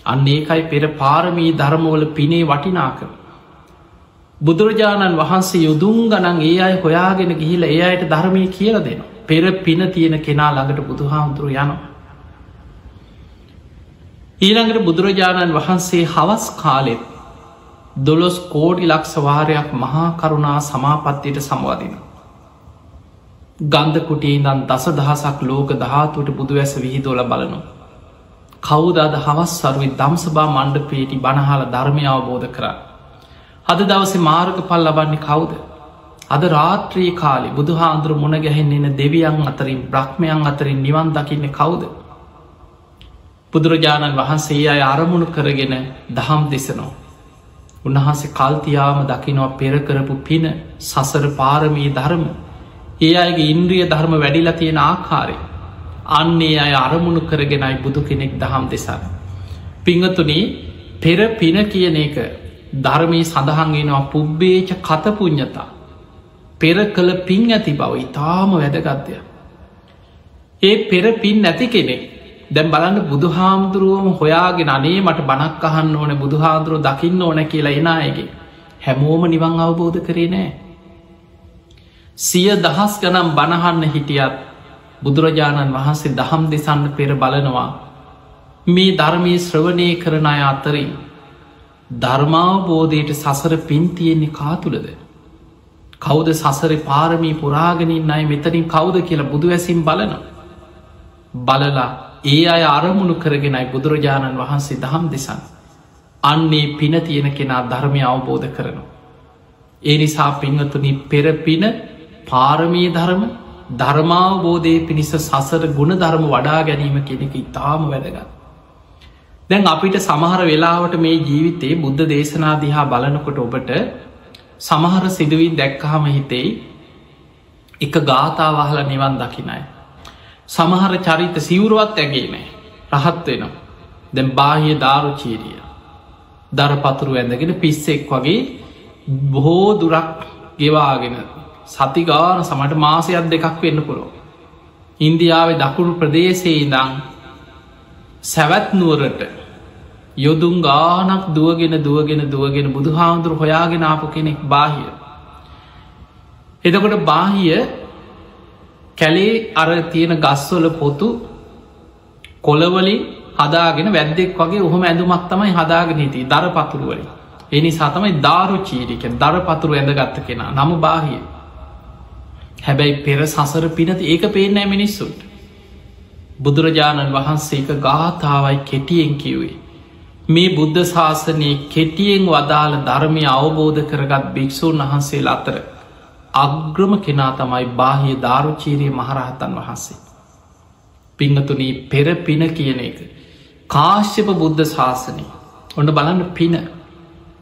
අන්න ඒකයි පෙර පාරමී ධර්මවල පිනේ වටිනාක. බුදුරජාණන් වහන්සේ යුදුන් ගනන් ඒ අයි හොයාගෙන ගිහිල ඒ අයට ධර්මය කියල දෙනවා. පෙර පින තියෙන කෙනා ළඟට බුදුහාමුදුරු යනවා. ඊළඟට බුදුරජාණන් වහන්සේ හවස් කාලෙත් දොළොස් කෝඩි ලක්ෂ වාරයක් මහා කරුණා සමාපත්තියට සමවදින. ගන්ධකුටේ දන් දස දහසක් ලෝක දහතුට බුදුවැස විහිදෝල බලනු. කවුදාද හවස් සරුවයි දම්සභා මණ්ඩපේටි බණහාල ධර්මය අවබෝධ කරා. අද දවස මාර්ග පල් ලබන්නේ කවුද. අද රාත්‍රී කාලි බුදුහාන්දුර මුණ ගැහෙන්න්න දෙවියන් අතරින් බ්‍රහ්මයන් අතරින් නිවන් දකින්න කවුද. බුදුරජාණන් වහන්සේ අය අරමුණු කරගෙන දහම් දෙසනෝ. උන්වහන්සේ කල්තියාම දකිනවා පෙරකරපු පින සසර පාරමී ධර්ම ඒ අයගේ ඉන්ද්‍රිය ධර්ම වැඩිලා තියෙන ආකාරය අන්නේ අය අරමුණු කරගෙනයි බුදු කෙනෙක් දහම් දෙසන්න. පිංහතුනී පෙර පින කියන එක ධර්මී සඳහන්ගෙනවා පුබ්බේච කතපුඥතා පෙර කළ පින් ඇති බව ඉතාම වැදගත්ය. ඒ පෙර පින් නැති කෙනෙක් දැම් බලන්න බුදුහාමුදුරුවම හොයාගෙන අනේ මට බණක් අහන්න ඕන බුදුහාදුරුව දකින්න ඕන කියලා එනායගේ හැමෝම නිවන් අවබෝධ කරේ නෑ. සිය දහස් ගනම් බණහන්න හිටියත් බුදුරජාණන් වහන්සේ දහම් දෙසන්න පෙර බලනවා මේ ධර්මී ශ්‍රවණය කරන අය අතරින් ධර්මාවබෝධයට සසර පින්තියෙන්නේ කාතුළද. කෞද සසර පාරමී පුරාගෙනින් අයි මෙතනින් කවුද කියලා බුදු ඇසිම් බලන. බලලා ඒ අය අරමුණු කරගෙනයි බුදුරජාණන් වහන්සේ දහම් දෙසන්. අන්නේ පින තියෙන කෙනා ධර්මය අවබෝධ කරනු. ඒ නිසා පින්වතුනි පෙරපින පාරමී ධර්ම ධර්මාවබෝධය පිණිස සසර ගුණ ධර්ම වඩා ගැනීම කෙනෙක ඉතාම වැදගත්. දැන් අපිට සමහර වෙලාවට මේ ජීවිතේ බුද්ධ දේශනා දිහා බලනකොට ඔබට සමහර සිදුවී දැක්කහම හිතෙයි එක ගාථාවහල නිවන් දකිනයි. සමහර චරිත සිවුරුවත් ඇගේ නෑ රහත් වෙනවා දැම් බාහිය දාරුචීරිය දරපතුරු ඇඳගෙන පිස්සෙක් වගේ බොහෝ දුරක් ගෙවාගෙන සතිගාන සමට මාසයක් දෙකක් වෙන්න පුළො ඉන්දියාවේ දකුණු ප්‍රදේශයේ ඉදං සැවැත්නුවරට යොදුන් ගානක් දුවගෙන දුවගෙන දුවගෙන බුදු හාමුදුරු හොයාගෙන ආපු කෙනෙක් බාහිය. එතකොට බාහිය කැලේ අර තියෙන ගස්වල පොතු කොලවලින් හදාගෙන වැද්දෙක් වගේ ඔහොම ඇඳුමක් තමයි හදාගෙන හිටී දර පතුරුවලින් එනි සතමයි දාරු චීරික දර පතුරු ඇඳගත්ත කෙනා. නම බාහිය. හැබැයි පෙර සසර පිනති ඒක පේනෑ මිනිස්සුන්ට බුදුරජාණන් වහන්සේක ගාථාවයි කෙටියෙන් කිව්වේ මේ බුද්ධ ශාසනයේ කෙටියෙන් වදාළ ධර්මය අවබෝධ කරගත් භික්‍ෂූන් වහන්සේ අතර අග්‍රම කෙනා තමයි බාහිය ධාරුචීරය මහරහතන් වහන්සේ. පිංහතුනී පෙර පින කියන එක. කාශ්‍යප බුද්ධ ශාසනය ඔන්න බලන්න පින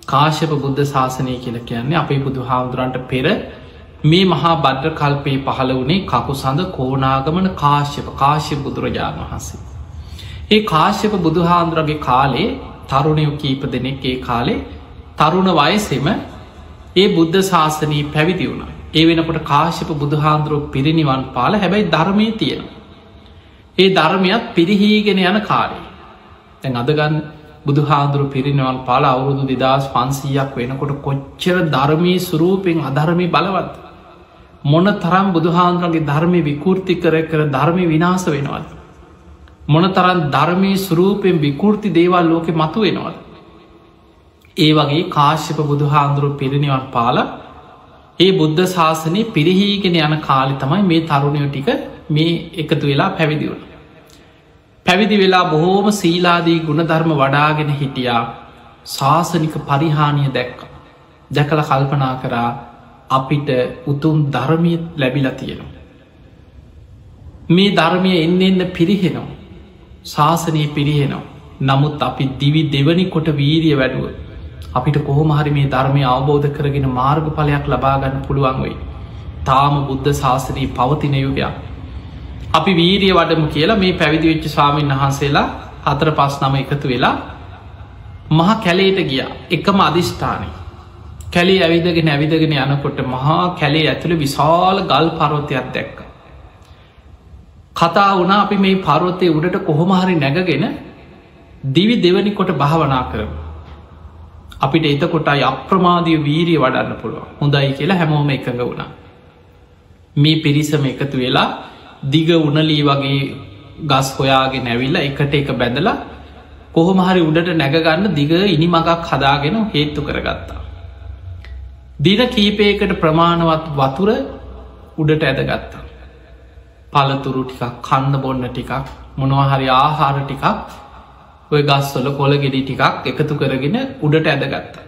කාශ්‍යප බුද්ධ ශාසනය කියල කියන්නේ අපේ බුදු හාමුදුරන්ට පෙර මේ මහා බද්්‍ර කල්පයේ පහළ වනේ කකු සඳ කෝනාගමන කාශ්‍යප කාශ්‍ය බුදුරජාණන් වහන්සේ. ඒ කාශ්‍යප බුදුහාන්දුරගේ කාලේ තරුණයෝ කීප දෙනෙක් ඒ කාලේ තරුණ වයසෙම ඒ බුද්ධ ශාසනී පැවිදි වුණ ඒ වෙනකොට කාශ්‍යප බුදුහාන්දුරුව පිරිනිවන් පාල හැබැයි ධර්මය තියෙන. ඒ ධර්මයක් පිරිහීගෙන යන කාරය තැන් අදගන්න බුදුහාදුරු පිරිනිවන් පාල අවුරුදු දෙදස් පන්සීයක් වෙනකොට කොච්චර ධර්මී සුරූපෙන් අධර්මි බලවත් මොන තරම් බුදුහාන්දුරගේ ධර්මය විකෘති කර කර ධර්මය විනාස වෙනවද. මොන තරන් ධර්මී සුරූපෙන් විකෘති දේවල් ලෝකෙ මතු වෙනවද. ඒ වගේ කාශ්‍යප බුදුහාන්දුරු පිරිනිවන් පාල ඒ බුද්ධ ශාසනය පිරිහීගෙන යන කාලි තමයි මේ තරුණයෝ ටික මේ එකතු වෙලා පැවිදිවුණ. පැවිදි වෙලා බොහෝම සීලාදී ගුණධර්ම වඩාගෙන හිටියා ශාසනික පරිහානිය දැක්ක. දැකල කල්පනා කරා අපිට උතුම් ධර්මය ලැබිල තියෙනවා. මේ ධර්මය එන්න එන්න පිරිහෙනවා. ශාසනය පිරිහෙනවා. නමුත් අපි දිවි දෙවනි කොට වීරිය වැඩුව. අපිට කොහොමහරි මේ ධර්මය අවබෝධ කරගෙන මාර්ගඵලයක් ලබාගන්න පුළුවන් වෙයි. තාම බුද්ධ ශාසනී පවතින යුගයක්. අපි වීරිය වඩමු කියලා මේ පැවිදි වෙච්ච ස්වාමීන් වහන්සේලා හතර පස් නම එකතු වෙලා මහ කැලේට ගිය එකම අධිෂ්ඨානය කැලේ ඇවිදගෙන ඇවිදගෙන යනකොට මහා කැලේ ඇතුළ විශාල ගල් පරෝතයක් දැක්ක. කතා වුණ අපි මේ පරෝතය උඩට කොහොමහරි නැගගෙන දිවි දෙවනි කොට භාවනා කරම. අපිට එතකොට අප්‍රමාදිය වීරිය වඩන්න පුළුව හොඳයි කියලා හැමෝම එකඟ වුණා. මේ පිරිසම එකතු වෙලා දිග උනලී වගේ ගස් හොයාගෙන ඇවිල්ල එකට එක බැඳලා කොහොමහරි උඩට නැගගන්න දිග ඉනි මගක් හදාගෙන හේත්තු කරගත්තා. දින කීපයකට ප්‍රමාණවත් වතුර උඩට ඇදගත්තා. පලතුරු ටිකක් කන්න බොන්න ටිකක් මොනවහරි ආහාර ටිකක් ඔය ගස්වල කොළ ගෙඩි ටිකක් එකතු කරගෙන උඩට ඇදගත්තා.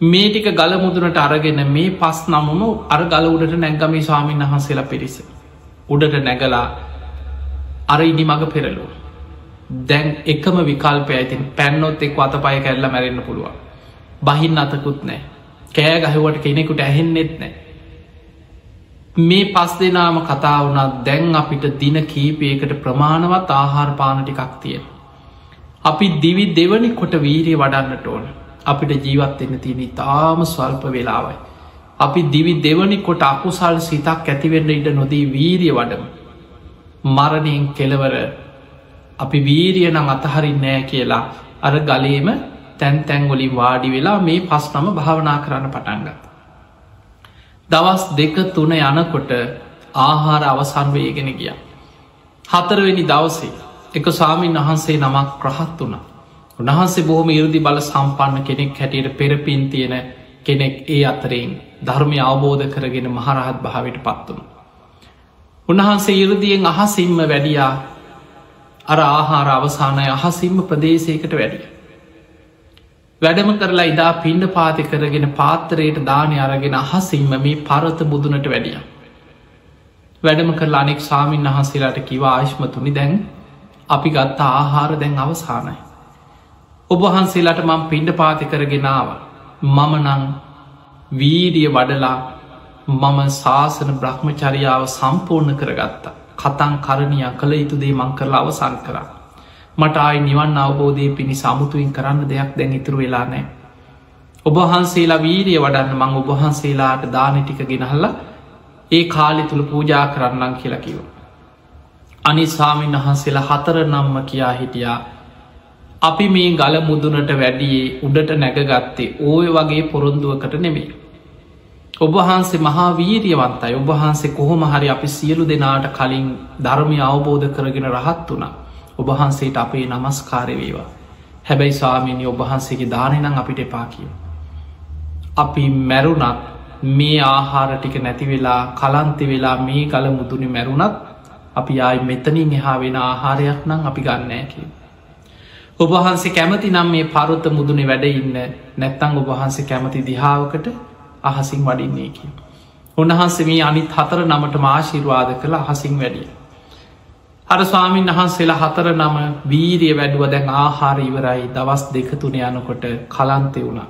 මේ ටික ගල මුදුනට අරගෙන මේ පස් නමම අර ගල උඩට නැංගමී ස්වාමීන් වහන්සේලා පිරිස. උඩට නැගලා අර ඉනි මඟ පෙරලු. දැන් එකම විකල්පය ඇතින් පැන්නොත් එක් අත පය කැල්ල මැරෙන්න්න පුළුවන්. බහින් අතකුත් නෑ කෑ ගහවට කෙනෙකුට ඇහෙන්නෙත් නෑ. මේ පස් දෙනාම කතා වුණත් දැන් අපිට දින කීපයකට ප්‍රමාණවත් ආහාර පාන ටිකක් තියෙන. අපි දිවි දෙවනි කොට වීරිය වඩන්නට ඕන අපිට ජීවත් එන්න තියෙන තාම ස්වල්ප වෙලාවයි. අපි දිවි දෙවනි කොට අකුසල් සිතක් ඇතිවෙන්න ඉට නොදී වීරිය වඩම. මරණයෙන් කෙලවර අපි වීරිය නම් අතහරින් නෑ කියලා අර ගලේම තැන් තැන්ගොලින් වාඩි වෙලා මේ පස්නම භාවනා කරන්න පටන්ගත්. දවස් දෙක තුන යනකොට ආහාර අවසන් වේගෙන ගිය. හතරවෙනි දවසේ එක සාමීන් වහන්සේ නමක් ප්‍රහත් වුණ. උන්වහන්සේ බොහොම ඉරදි බල සම්පන්න කෙනෙක් හැටියට පෙරපින් තියෙන කෙනෙක් ඒ අතරෙන් ධර්මය අවබෝධ කරගෙන මහරහත් භාවට පත්වනු. උන්වහන්සේ ඉරදියෙන් අහසිම්ම වැඩියා අර ආහාර අවසානය අහසිම්ම ප්‍රදේශයකට වැඩිය. වැඩම කරලා ඉදා පිණ්ඩ පාති කරගෙන පාත්තරයට දානය අරගෙන අහසිම්ම මේ පරත බුදුනට වැඩිය. වැඩම කරලා අනෙක් සාමීන් වහන්සේලාට කිවා ආශ්මතුනි දැන් අපි ගත්තා ආහාර දැන් අවසානයි. ඔබහන්සේලාට මං පිණ්ඩ පාති කරගෙනාව මම නං වීරිය වඩලා මම ශාසන බ්‍රහ්මචරියාව සම්පූර්ණ කරගත්තා කතන් කරණයක් කළ යුතුදේ මං කරලා අවසන් කරා. මට ආයි නිවන් අවබෝධය පිණි සමුතුයින් කරන්න දෙයක් දැන් ඉතුරු වෙලා නෑ. ඔබහන්සේලා වීරිය වඩන්න මං ඔබහන්සේලාට දානටික ගෙනහල්ල ඒ කාලි තුළ පූජා කරන්නම් කියලකිව. අනි සාමීන් වහන්සේලා හතර නම්ම කියා හිටියා අපි මේ ගල මුදුනට වැඩියේ උඩට නැගගත්තේ ඕය වගේ පොරොන්දුවකට නෙමේ. ඔබහන්සේ මහා වීරියවන්තයි ඔබහන්සේ කොහොම හරි අපි සියලු දෙනාට කලින් ධර්මය අවබෝධ කරගෙන රහත් වුණා ඔබහන්සේට අපේ නමස්කාරවේවා හැබැයි ස්වාමීනි ඔබහන්සේගේ දානනම් අපිට එපා කිය. අපි මැරුණත් මේ ආහාර ටික නැතිවෙලා කලන්ති වෙලා මේ කල මුදුනි මැරුණත් අපි ආයි මෙතනින් එහා වෙන ආහාරයක් නම් අපි ගන්නෑ කිය. ඔබහන්සේ කැමති නම් මේ පරුත්ත මුදුනේ වැඩ ඉන්න නැත්තං ඔබහන්සේ කැමති දිහාාවකට අහසින් වඩින්නේ කිය. උන්වහන්සේ මේ අනිත් හතර නමට මාශිර්වාද කළ අහසින් වැඩිය. අර ස්වාමීන් වහන්සේලා හතර නම වීරිය වැඩුව දැන් ආහාර ඉවරයි දවස් දෙකතුන යනකොට කලන්තය වුණා.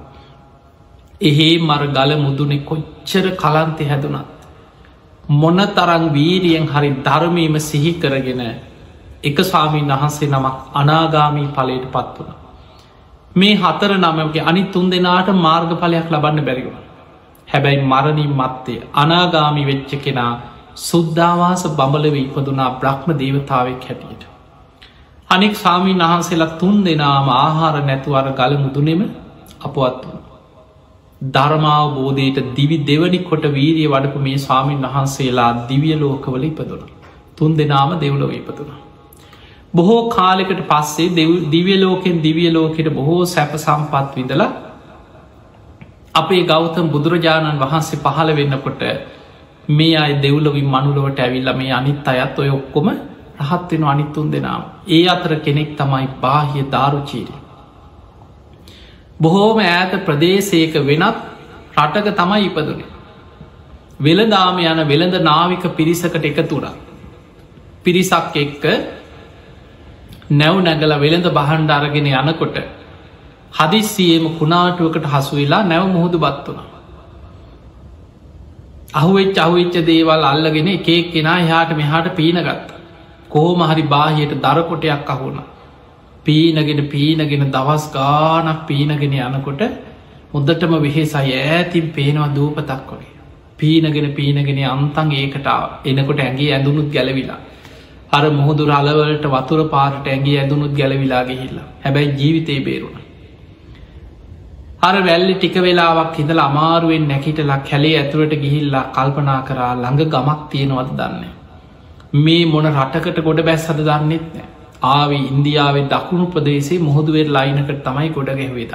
එහෙේ මර ගල මුදුනෙ කොච්චර කලන්තෙ හැදුනත්. මොන තරං වීරියෙන් හරි ධර්මීම සිහි කරගෙන එක ස්වාමීන් වහන්සේ නමක් අනාගාමී පලයට පත් වුණ. මේ හතර නමගේ අනි තුන් දෙනාට මාර්ගඵලයක් ලබන්න බැරිව. හැබැයි මරණින් මත්තේ අනාගාමි වෙච්ච කෙනා සුද්ධවාස බඹලව ඉපදුනා බ්‍රහ්ම දේවතාවක් හැටියට. අනෙක් සාමීන් වහන්සේලා තුන් දෙනාම ආහාර නැතුවර ගල මුදුනෙම අපවත් වන. ධර්මාව බෝධයට දිවි දෙවනි කොට වීරිය වඩපු මේ ස්වාමීන් වහන්සේලා දිවිය ලෝකවල ඉපදුන. තුන් දෙනාම දෙව්ලොව ඉපදුනා. බොහෝ කාලෙකට පස්සේ දිවිය ලෝකෙන් දිවිය ලෝකෙට බොහෝ සැප සම්පත් විඳලා අපේ ගෞතම් බුදුරජාණන් වහන්සේ පහළ වෙන්නකොට මේ අයි දෙව්ලවින් මනුලොවට ඇවිල්ල මේ අනිත් අයත් ඔය ඔක්කොම රහත්වෙන අනිත්තුන් දෙනාව. ඒ අතර කෙනෙක් තමයි බාහිය දාරුචීරි. බොහෝම ඈත ප්‍රදේශයක වෙනත් රටක තමයි ඉපදුනේ. වෙළදාම යන වෙළඳ නාවික පිරිසකට එකතුරා. පිරිසක් එක්ක නැව් නැගල වෙළඳ බහන්ඩ අරගෙන යනකොට හදිස්සියේම කුණාටුවකට හසුවෙලා නැව මුහුදු බත් වුණ. අහුවෙච් අහුවෙච්ච දේවල් අල්ලගෙන එකෙක් කෙනා එහාට මෙහාට පීනගත්ත. කෝම හරි බාහියට දරකොටයක් අහුුණ. පීනගෙන පීනගෙන දවස් ගානක් පීනගෙන යනකොට මුද්දටම වෙහෙසයි ඇතින් පේනවා දූපතක් වගේ. පීනගෙන පීනගෙන අන්තන් ඒකට එනකොට ඇගේ ඇඳුනුත් ගැලවිලා. අර මුහුදු රලවලට වතුර පාට ඇගේ ඇඳුනුත් ගැලවිලා ගිහිල්ලා හැබැයි ජීවිතය බේරුණ. අර වැල්ලි ටික වෙලාවක් හිදල අමාරුවෙන් නැකිටලා කැලේ ඇතුළට ගිහිල්ලා කල්පනා කරා ළඟ ගමක් තියෙනවද දන්න. මේ මොන රටකට ගොඩ බැස් හද දන්නෙත් නෑ ආවි ඉන්දියාවේ දකුණු ප්‍රදේශේ මුහුදුවෙර ලයිනකට තමයි ගොඩ ගැහවෙද.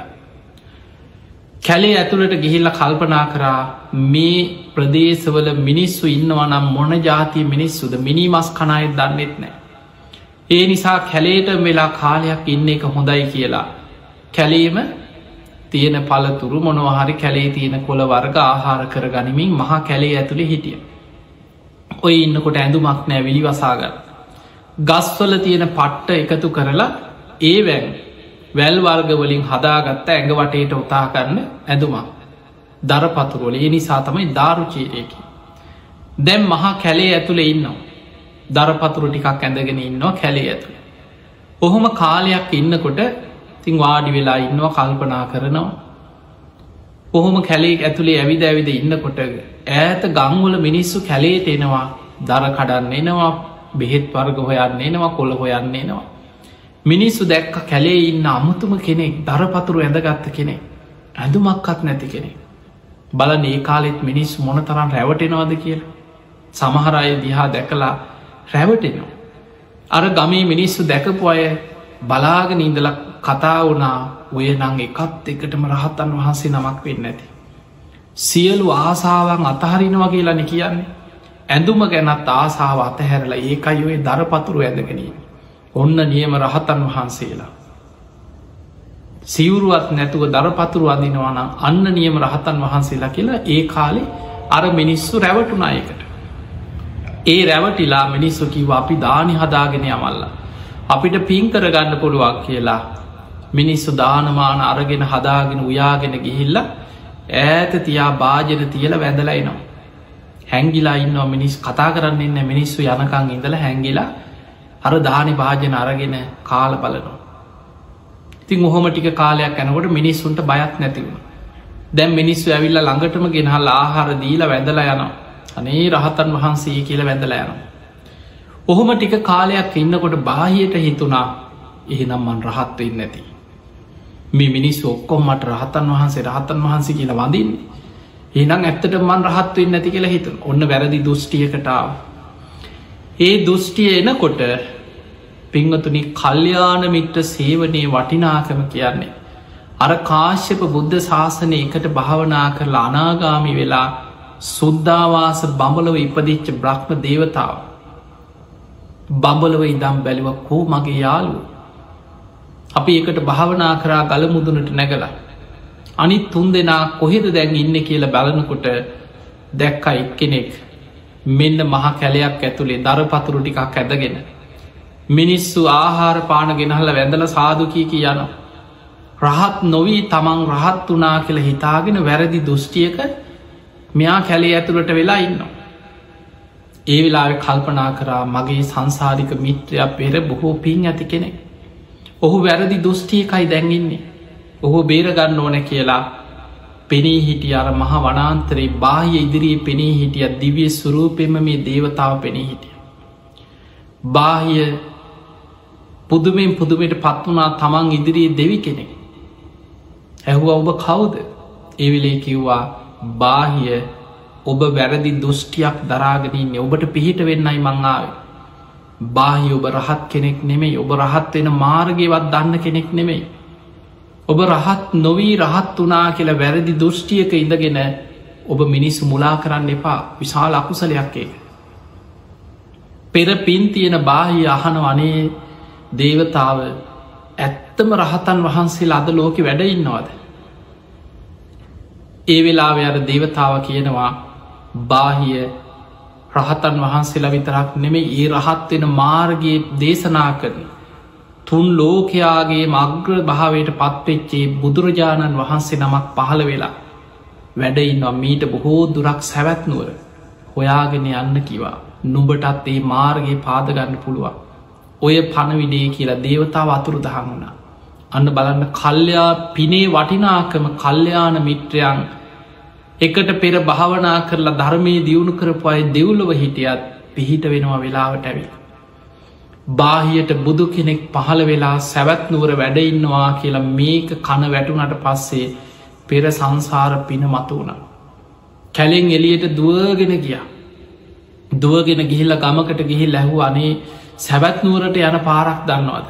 කැලේ ඇතුළට ගිහිල්ල කල්පනා කරා මේ ප්‍රදේශවල මිනිස්සු ඉන්නවනම් මොන ජාතිය මිනිස්සුද මිනි මස් කනායත් දන්නෙත් නෑ. ඒ නිසා කැලේට වෙලා කාලයක් ඉන්න එක හොඳයි කියලා. කැලේම තියෙන පලතුරු මොනවහරි කැලේ තියෙන කොළ වර්ග ආහාර කර ගනිමින් මහා කැලේ ඇතුළේ හිටිය. ඔය ඉන්නකොට ඇඳුමක් නෑ විලි වසාගන්න. ගස්වල තියෙන පට්ට එකතු කරලා ඒ වැැන් වැල් වර්ගවලින් හදාගත්ත ඇඟ වටේට උතා කරන්න ඇඳුමක්. දරපතුරොල ඒ නිසා තමයි ධාරුචීරයකි. දැම් මහා කැලේ ඇතුළේ ඉන්නවා. දරපතුරු ටිකක් ඇඳගෙන ඉන්නවා කැලේ ඇතුළ. ඔහොම කාලයක් ඉන්නකොට තින් වාඩි වෙලා ඉන්නවා කල්පනා කරනවා. ඔහොම කැලේ ඇතුළේ ඇවිද ඇවිද ඉන්නකොට ඈත ගංවල මිනිස්සු කැලේට එනවා දර කඩන්න එනවා බෙහෙත් වර්ග හොයන්න එනවා කොළ හොයන්න එනවා. මිනිස්සු දැක්ක කැලේ ඉන්න අමුතුම කෙනෙක් දරපතුරු ඇඳගත්ත කෙනෙක් ඇඳුමක්කත් නැති කෙනෙක්. බල ඒ කාලෙත් මිනිස් මොන තරම් රැවටෙනවාද කියලා. සමහරය දිහා දැකලා රැවටෙනවා. අර ගමේ මිනිස්සු දැකපු අය බලාගෙන ඉඳල කතා වනා ඔය නං එකත් එකටම රහත්තන් වහන්සේ නමක් වෙන්න ඇති. සියලු ආසාවන් අතහරිනවා කියලන කියන්නේ. ඇඳුම ගැනත් ආසාාව අතහැරලා ඒකයි ඔය දරපතුරු ඇඳගෙනීම. ඔන්න නියම රහතන් වහන්සේලා. සිවුරුවත් නැතුව දරපතුරු අදිනවානම් අන්න නියම රහතන් වහන්සේලා කියලා ඒ කාලෙ අර මිනිස්සු රැවටුනායකට. ඒ රැවටිලා මිනිස්සු කිව අපි දානි හදාගෙන යමල්ලා. අපිට පින් කරගන්න පුළුවක් කියලා මිනිස්සු දානමාන අරගෙන හදාගෙන උයාගෙන ගිහිල්ල ඈත තියා භාජන තියල වැඳලයිනවා. හැංගිලා ඉන්නවා මිනිස් කතා කරන්න ඉන්න මිනිස්සු යනකං ඉඳල හැංගිලා අර දානි භාජන අරගෙන කාල බලනවා. ඉතින් ඔහොම ටික කාලයක් ඇනකොට මිනිස්සුන්ට බයත් නැතිවුණ. දැම් මිනිස්සු ඇවිල්ල ළඟටම ගෙනහල් ආහාර දීලා වැඳලා යනවා. අනේ රහතන් වහන්සේ කියල වැඳලා යනවා. ඔහොම ටික කාලයක් ඉන්නකොට බාහියට හිතුනා එහෙනම් මන් රහත්වවෙන්න නැති. මේ මිනිස් ඔක්කොම් මට රහතන් වහන්සේ රහතන් වහන්සේ කියලා වඳින්නේ. ඒනම් ඇත්තට මන් රහත්වෙන් නැති කියලා හිතුන් ඔන්න වැරදි දෘෂ්ටියකටාව. ඒ දෘෂ්ටිය එනකොට පිංහතුනි කල්්‍යාන මිට්‍ර සේවනයේ වටිනාකම කියන්නේ. අර කාශ්‍යප බුද්ධ ශාසනය එකට භාවනා කරලා අනාගාමි වෙලා සුද්ධවාස බඹලව ඉපදිච්ච බ්‍රහ්ම දේවතාව. බඹලව ඉදම් බැලිව කෝ මගේ යාලු. අපි එකට භාවනා කරා ගල මුදුනට නැගලා. අනිත් තුන් දෙනා කොහෙද දැන් ඉන්න කියලා බලනකොට දැක්කා එක්කෙනෙක් මෙන්න මහ කැලයක් ඇතුළේ දරපතුරු ටිකක් ඇදගෙන. මිනිස්සු ආහාර පාන ගෙනහල වැඳල සාධකී කිය යන. රහත් නොවී තමන් රහත් වනා කියල හිතාගෙන වැරදි දෘෂ්ටියක මෙයා කැලේ ඇතුළට වෙලා ඉන්නවා. ඒ වෙලාවෙ කල්පනා කරා මගේ සංසාධික මිත්‍රයක් පෙර බොහෝ පින් ඇති කෙනෙක්. ඔහු වැරදි දෘෂ්ටියකයි දැන්ගින්නේ. ඔහු බේරගන්න ඕන කියලා පෙනී හිටිය අර මහ වනාන්තරේ බාහිය ඉදිරියේ පෙනී හිටිය දිවිය සුරූපෙම මේ දේවතාව පෙනී හිටිය. බාහිය පුදුමෙන් පුදුමට පත් වනා තමන් ඉදිරියේ දෙවි කෙනෙක්. ඇහුව ඔබ කවුද එවිලේ කිව්වා බාහිය ඔබ වැරදි දෘෂ්ටියක් දරාගෙනන්නේ ඔබට පිහිට වෙන්නයි මංආාව. බාහි ඔබ රහත් කෙනෙක් නෙමෙයි ඔබ රහත් වෙන මාර්ගයවත් දන්න කෙනෙක් නෙමෙයි. ඔබ රහත් නොවී රහත් වනා කියලා වැරදි දෘෂ්ටියක ඉඳගෙන ඔබ මිනිස්සු මුලා කරන්න එපා විශාල අකුසලයක් ඒක. පෙර පින් තියෙන බාහි අහන වනේ දේවතාව ඇත්තම රහතන් වහන්සේ අද ලෝකෙ වැඩඉන්නවාද. ඒ වෙලාව අර දේවතාව කියනවා බාහිය රහතන් වහන්සේලා විතරක් නෙමේ ඒ රහත්වෙන මාර්ගයේ දේශනා කරන. තුන් ලෝකයාගේ මග්‍ර භාවයට පත්වෙච්චේ බුදුරජාණන් වහන්සේ නමක් පහළ වෙලා. වැඩඉන්නවා මීට බොහෝ දුරක් සැවැත්නුවර හොයාගෙන යන්න කිවා. නුබටත් ඒ මාර්ගයේ පාදගන්න පුළුවන්. ඔය පණවිඩේ කියලා දේවතාව අතුරු දහමුණා. අන්න බලන්න කල්්‍යයා පිනේ වටිනාකම කල්්‍යයාන මිත්‍රයන් එකට පෙර භාවනා කරලා ධර්මය දියුණු කරපු අය දෙව්ලොව හිටියත් පිහිට වෙනවා වෙලාවට ඇවිල්. බාහියට බුදු කෙනෙක් පහළ වෙලා සැවැත් නුවර වැඩඉන්නවා කියලා මේක කන වැටුනට පස්සේ පෙර සංසාර පින මතු වුණ. කැලෙන් එලියට දුවගෙන ගිය. දුවගෙන ගිහිල්ල ගමකට ගිහි ලැහූ අනේ සැබැත් නුවරට යන පාරක් දන්නවාද.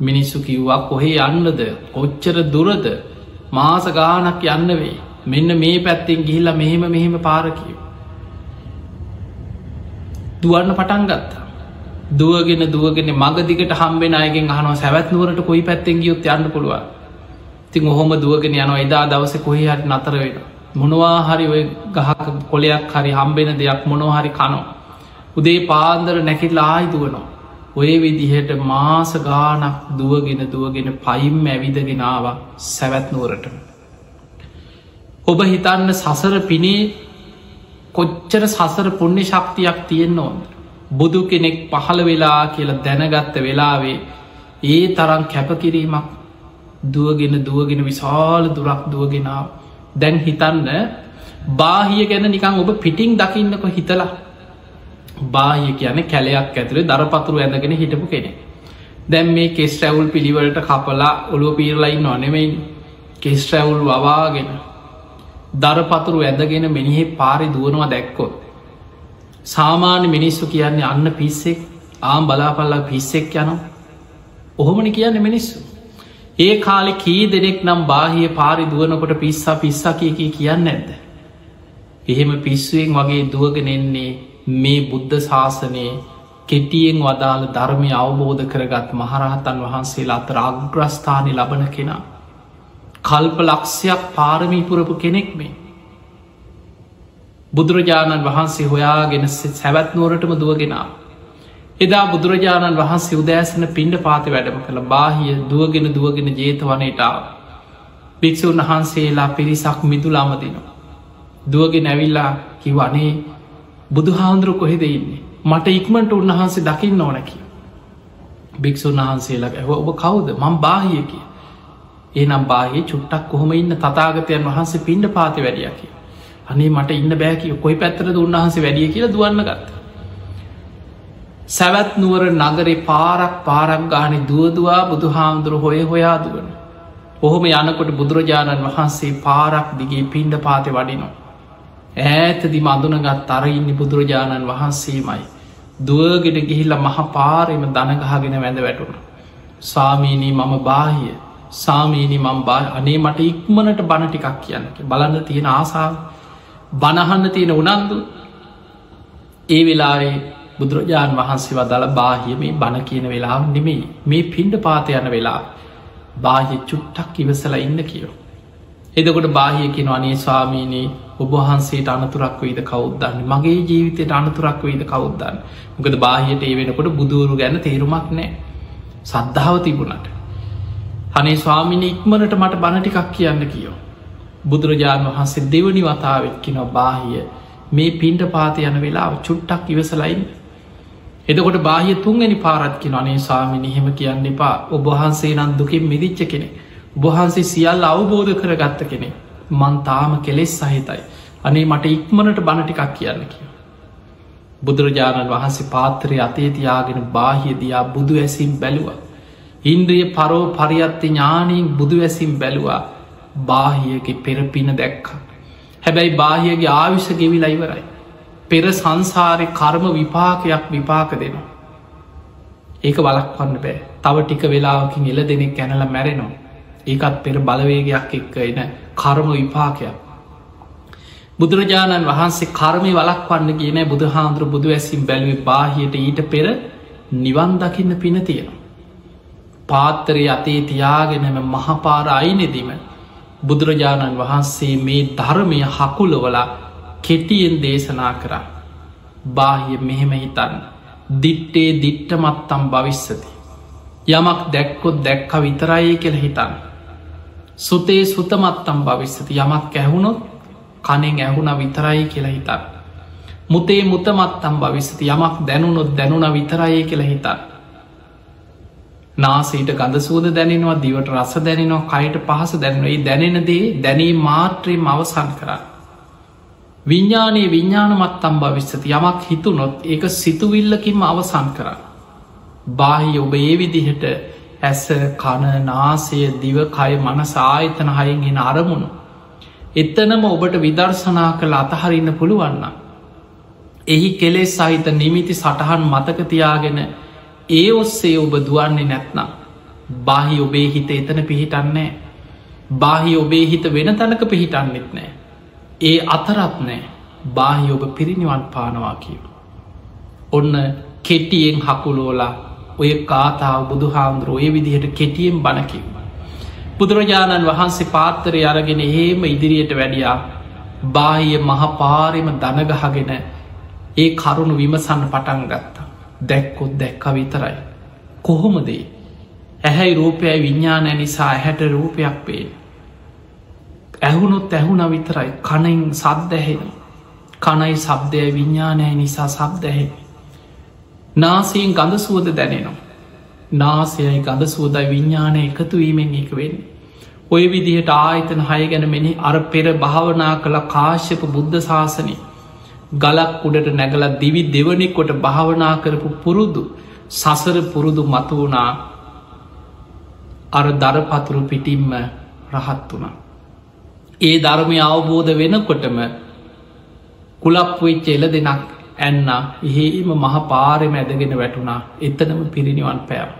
මිනිස්සු කිව්වා කොහේ යන්නද කොච්චර දුරද මාස ගානක් යන්න වෙයි මෙන්න මේ පැත්තෙන් ගිහිල්ල මෙහෙම මෙහෙම පාරකිව. දුවන්න පටන් ගත්තා. දුවගෙන දුවගෙන මගදිකට හම්බෙන අයගෙන් අහනවා සැවැත් නුවරට කොයි පැත්තෙන් ගියොත් යන්න පුළුව තින් ඔහොම දුවගෙන යනවා එදා දවස කොහේ හට නතර වෙන. මොනවා හරි ඔය ගහක කොලයක් හරි හම්බෙන දෙයක් මොනෝහරි කනෝ. උදේ පාන්දර නැකිල්ලා ආයි දුවනවා. ඔය විදිහට මාස ගානක් දුවගෙන දුවගෙන පයිම් ඇවිදගෙනාව සැවැත් නුවරටම. ඔබ හිතන්න සසර පිනේ කොච්චර සසර පුුණ්‍ය ශක්තියක් තියෙන්න්න ඕොද. බුදු කෙනෙක් පහළ වෙලා කියලා දැනගත්ත වෙලාවේ ඒ තරම් කැපකිරීමක් දුවගෙන දුවගෙන විශාල දුරක් දුවගෙනාව දැන් හිතන්න බාහිය ගැන නිකං ඔබ පිටිං දකින්නක හිතලා. බාහිය කියන කැලයක් ඇතුළේ දරපතුරු ඇඳගෙන හිටපු කෙනෙ දැම් මේ කෙස් රැවුල් පිළිවලට කපලා ඔලුව පීරලයි නොනෙමයි කෙස් රැවුල් වවාගෙන දරපතුරු ඇදගෙන මෙනිහෙ පාරි දුවනවා දැක්කොත්. සාමාන්‍ය මිනිස්සු කියන්නේ අන්න පිස්සෙක් ආම් බලාපල්ලා පිස්සෙක් යනවා. ඔහොමනි කියන්න මිනිස්සු. ඒ කාලෙ කී දෙනෙක් නම් බාහිය පාරි දුවනකොට පිස්සා පිස්සා කියකී කියන්න ඇද. එහෙම පිස්සුවෙන් වගේ දුවගෙනෙන්නේ මේ බුද්ධ ශාසනයේ කෙටියෙන් වදාළ ධර්මය අවබෝධ කරගත් මහරහතන් වහන්සේ අතර අග්‍රස්ථානය ලබන කෙනා. කල්ප ලක්ෂයක් පාරමීපුරපු කෙනෙක් මේ. බුදුරජාණන් වහන්සේ හොයාගෙන සැවැත්නුවරටම දුවගෙනා. එදා බුදුරජාණන් වහන්සේ උදෑසන පිණ්ඩ පාති වැඩම කළ බාහිය දුවගෙන දුවගෙන ජේතවනයටාව. භික්‍ෂූන් වහන්සේලා පිරිසක් මිදුලාමදිනවා. දුවගෙන ඇවිල්ලා කිවනේ බුදුහාන්දුරු කොහෙද ඉන්නේ මට ඉක්මට උන්වහන්සේ දකින්න ඕනැකි. භික්‍ෂූන් වහන්සේලා ඇහ ඔබ කවුද මං බාහිය කිය. ඒනම් බාහි චුට්ටක් කොහොම ඉන්න තතාගතයන් වහන්සේ පින්ඩ පාති වැඩියකි. අනේ මට ඉන්න බෑකි කොයි පැත්තරද උන්වහන්සේ වැඩිය කියලා දුවන්න ගත්ත. සැවැත් නුවර නගරේ පාරක් පාරක් ගානි දුවදවා බුදු හාමුදුරු හොය හොයා දුවන. ඔහොම යනකොට බුදුරජාණන් වහන්සේ පාරක් දිගේ පින්ඩ පාති වඩිනවා. ඈතදි මඳුනගත් තරඉන්න බුදුරජාණන් වහන්සේමයි. දුවගෙන ගිහිල්ල මහ පාරෙම දනගහගෙන වැඳ වැටුණ. ස්වාමීනී මම බාහිය සාමීනි මම් බා අනේ මට ඉක්මනට බණ ටිකක් කියන්න. බලන්න තියෙන ආසාාව. බණහන්න තියෙන උනන්දු. ඒ වෙලාවේ බුදුරජාණන් වහන්සේ වදල බාහිය මේ බණ කියන වෙලාව නෙමෙයි. මේ පින්ඩ පාත යන වෙලා බාහිය චුට්ටක් ඉවසල ඉන්න කියෝ. එදකොට බාහියකෙන අනේ ස්වාමීනී ඔබහන්සේට අනතුරක් වීද කවුද්දන්න මගේ ජීවිතයට අනතුරක් වීද කවුද්දන්න මොකද බාහියට ඒ වෙනකොට බුදුවරු ගැන තේරුමක් නෑ සද්ධාව තිබුණට. අනේ ස්වාමිනි ඉක්මනට මට බණටිකක් කියන්න කියෝ. බුදුරජාණන් වහන්සේ දෙවනි වතාවක්කින බාහිය මේ පින්ට පාත යන වෙලාව චුට්ටක් ඉවසලයින් එදකොට බාහිය තුන්ගනි පාරත්කින අනේ ස්වාමිනි හෙම කියන්න එපා. ඔබහන්සේ නම් දුකින් මිදිච්ච කෙනෙ බොහන්සේ සියල් අවබෝධ කරගත්ත කෙනෙ මන් තාම කෙලෙස් සහිතයි. අනේ මට ඉක්මනට බණටිකක් කියන්න කිය. බුදුරජාණන් වහන්සේ පාත්‍රය අතේ තියාගෙන බාහිය දයා බුදු ඇසිම් බැලුව. ඉන්ද්‍රිය පරෝ පරියත්ති ඥානීෙන් බුදු ඇසිම් බැලුවා. බාහියගේ පෙරපින දැක්ක. හැබැයි බාහියගේ ආවිෂ ගෙවිලා ඉවරයි. පෙර සංසාරය කර්ම විපාකයක් විපාක දෙනවා. ඒක වලක්වන්න බෑ. තව ටික වෙලාවකින් එල දෙනෙක් ඇනල මැරෙනවා. ඒකත් පෙර බලවේගයක් එක්ක එන කර්ම විපාකයක්. බුදුරජාණන් වහන්සේ කර්මය වලක්වන්න කියන බුදුහාන්දුර බුදු ඇසිම් බැලුවේ බාහියට ඊට පෙර නිවන් දකින්න පින තියෙනවා. පාත්තරය අතේ තියාගෙනම මහපාර අයිනෙදිම බුදුරජාණන් වහන්සේ මේ ධර්මය හකුලවලා කෙටියෙන් දේශනා කරා. බාහිය මෙහෙම හිතන්න. දිට්ටේ දිට්ටමත්තම් භවිස්සති. යමක් දැක්කොත් දැක්ක විතරයි කෙළ හිතන්න. සුතේ සුතමත්තම් භවිස්සති යමක් ඇහුණොත් කනෙන් ඇහුණ විතරයි කියලා හිතන්. මුතේ මුතමත්තම් භවිස්සති යමක් දැනුනොත් දැනුන විතරයි කියලා හිතන්. නාසීට ගඳ සූද දැනෙනවා දිවට රස දැනෙනවා කයට පහස දැනුවයි දැනෙනදේ දැනී මාත්‍රයෙන් අවසන් කරන්න. විඤ්ඥානයේ විඤ්ඥානමත්තම් භවිස්සති යමක් හිතුනොත් ඒක සිතුවිල්ලකින්ම අවසන් කරන්න. බාහි ඔබ ඒ විදිහට ඇස කණ නාසය දිවකය මනස ආයතන හයෙන් එෙන අරමුණු. එත්තනම ඔබට විදර්ශනා කළ අතහරින්න පුළුවන්න. එහි කෙලෙස් සහිත නිමිති සටහන් මතකතියාගෙන ඒ ඔස්සේ ඔබ දුවන්නේ නැත්නම්. බාහි ඔබේ හිත එතන පිහිටන්නේ. බාහි ඔබේ හිත වෙන තැනක පිහිටන්නෙත් නෑ. ඒ අතරත් නෑ බාහි ඔබ පිරිනිවන් පානවා කියව. ඔන්න කෙටියෙන් හකුලෝලා ඔය කාතාව බුදු හාමුදුරුව ඔය විදිහට කෙටියෙන් බණකිව. බුදුරජාණන් වහන්සේ පාත්තරය අරගෙන ඒම ඉදිරියට වැඩියා බාහිය මහපාරෙම දනගහගෙන ඒ කරුණු විමසන්න පටන් ගත්තා. දැක්කොත් දැක්ක විතරයි. කොහොමදේ. ඇහැයි රූපයයි විඤ්ඥානය නිසා ඇහැට රූපයක් පේෙන්. ඇහුණොත් ඇහුණ විතරයි කනින් සබ්දැහෙන. කනයි සබ්දය විඤ්ඥානය නිසා සබ්දැහෙන. නාසයෙන් ගඳ සුවද දැනෙනවා. නාසයයි ගඳ සුවදයි විඤ්ඥානය එකතුවීමෙන් එක වෙන්න. ඔය විදිහට ආයතන හය ගැන මෙනි අර පෙර භාවනා කළ කාශ්‍යප බුද්ධ ශාසනය ගලක් උඩට නැගල දිවි දෙවනිකොට භාවනා කරපු පුරුදු සසර පුරුදු මතු වුණා අර දරපතුරු පිටිම්ම රහත් වුණා. ඒ ධර්මය අවබෝධ වෙනකොටම කුලප්වෙච්ච එල දෙනක් ඇන්න එහෙම මහ පාරෙම ඇදගෙන වැටුණා එතනම පිරිනිවන් පෑව.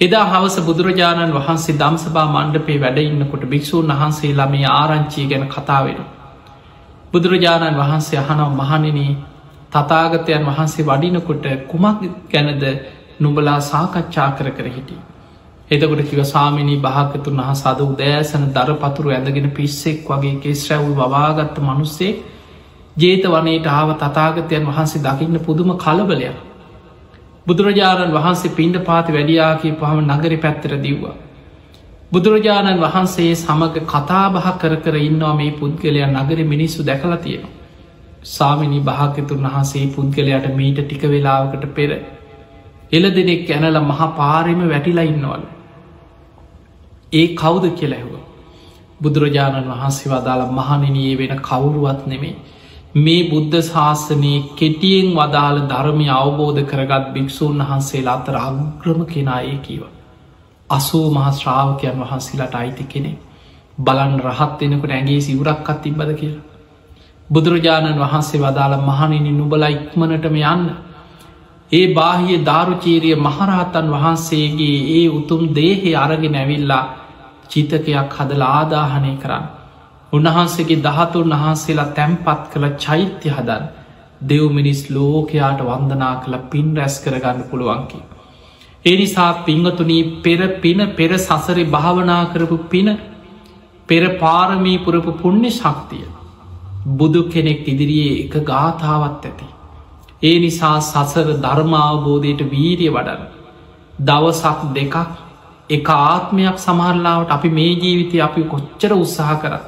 එදා හවස බුදුරජාණන් වහන්සේ දම්සභා මණ්ඩපේ වැඩඉන්නකොට භික්‍ෂූන් වහන්සේලා මේ ආරංචිය ගැන කතාවෙන. බුදුරජාණන් වහන්සේ අහනව මහනිනී තතාගතයන් වහන්සේ වඩිනකොට කුමක් ගැනද නුබලා සාකච්ඡා කර කර හිටි. එතකොට කිව සාමිනී භාගතුන් වහ සද උදෑසන දර පතුරු ඇඳගෙන පිස්සෙක් වගේ කෙස් රැවුල් වවාගත්ත මනුස්සේ ජේත වනයට ආව තතාගතයන් වහන්සේ දකින්න පුදුම කලබලයක්. බුදුරජාණන් වහන්සේ පින්ඩ පාති වැඩියාකී පහම නගරි පැත්තර දිව්වා. බුදුරජාණන් වහන්සේ සමඟ කතාබහ කර කර ඉන්නවා මේ පුද්ගලයා නගර මිනිස්සු දැකලා තියෙනවා. සාමිනි භාගතුන් වහන්සේ පුද්ගලයට මීට ටික වෙලාවකට පෙර. එල දෙනෙක් ඇනල මහා පාරෙම වැටිලා ඉන්නවල. ඒ කවුද කෙලැහුව. බුදුරජාණන් වහන්සේ වදාළ මහනිනයේ වෙන කවුරුවත් නෙමේ මේ බුද්ධ ශාසනයේ කෙටියෙන් වදාළ ධර්මය අවබෝධ කරගත් භික්‍ෂූන් වහන්සේලා අතර අග්‍රම කෙනායේ කීව. අසූ මහ ශ්‍රාවකයන් වහන්සේලාට අයිති කෙනෙ බලන් රහත් වෙනකට ඇගේ සිවරක්කත් තිබ්බද කියලා. බුදුරජාණන් වහන්සේ වදාළ මහනිනි නුබල ඉක්මනටම යන්න. ඒ බාහිය ධාරුචීරිය මහරහතන් වහන්සේගේ ඒ උතුම් දේහෙ අරගෙන ඇවිල්ලා චිතකයක් හදල ආදාහනය කරන්න. උන්වහන්සේගේ දහතුන් වහන්සේලා තැම්පත් කළ චෛත්‍ය හදන් දෙව් මිනිස් ලෝකයාට වන්දනා කළ පින් රැස් කරගන්න පුළුවන්කි. ඒ නිසා පිංහතුනී පෙර පින පෙර සසරි භාවනා කරපු පින පෙර පාරමී පුරපු පුුණ්‍ය ශක්තිය බුදු කෙනෙක් ඉදිරියේ එක ගාථාවත් ඇති. ඒ නිසා සසර ධර්මාවබෝධයට වීරිය වඩන. දවසක් දෙකක් එක ආත්මයක් සමහරලාවට අපි මේ ජීවිතය අපි කොච්චර උත්සාහ කරත්.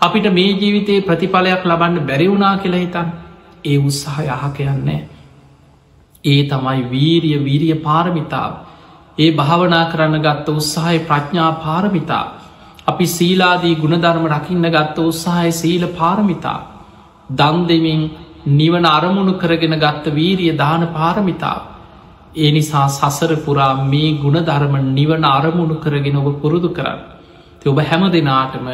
අපිට මේ ජීවිතයේ ප්‍රතිඵලයක් ලබන්න බැරිවුනා කියලා හිතන් ඒ උත්සාහ යහ කියන්නේ. ඒ තමයි වීරිය වීරිය පාරමිතාව. ඒ භාවනා කරන්න ගත්ත උත්සාහය ප්‍රඥා පාරමිතා. අපි සීලාදී ගුණධර්ම රකින්න ගත්ත උත්සාහය සීල පාරමිතා. දන් දෙමින් නිවන අරමුණු කරගෙන ගත්ත වීරිය දාන පාරමිතාව. ඒ නිසා සසර පුරා මේ ගුණධර්ම නිවන අරමුණු කරගෙන ඔබ පුරුදු කරන්න. ඔබ හැම දෙනාටම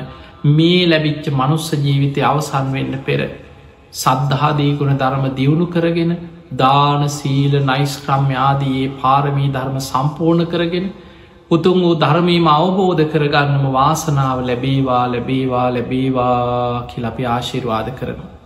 මේ ලැබිච්ච මනුස්ස ජීවිතය අවසන් වෙන්න පෙර. සද්ධහාදී ගුණ ධර්ම දියුණු කරගෙන දාන සීල නයිස්ක්‍රම්්‍යාදයේ පාරමී ධර්ම සම්පූර්ණ කරගෙන උතුන් වූ ධර්මීම අවබෝධ කරගන්නම වාසනාව ලැබේවා ලැබේවා ලැබේවා කිලපි ආශිර්වාද කරනවා.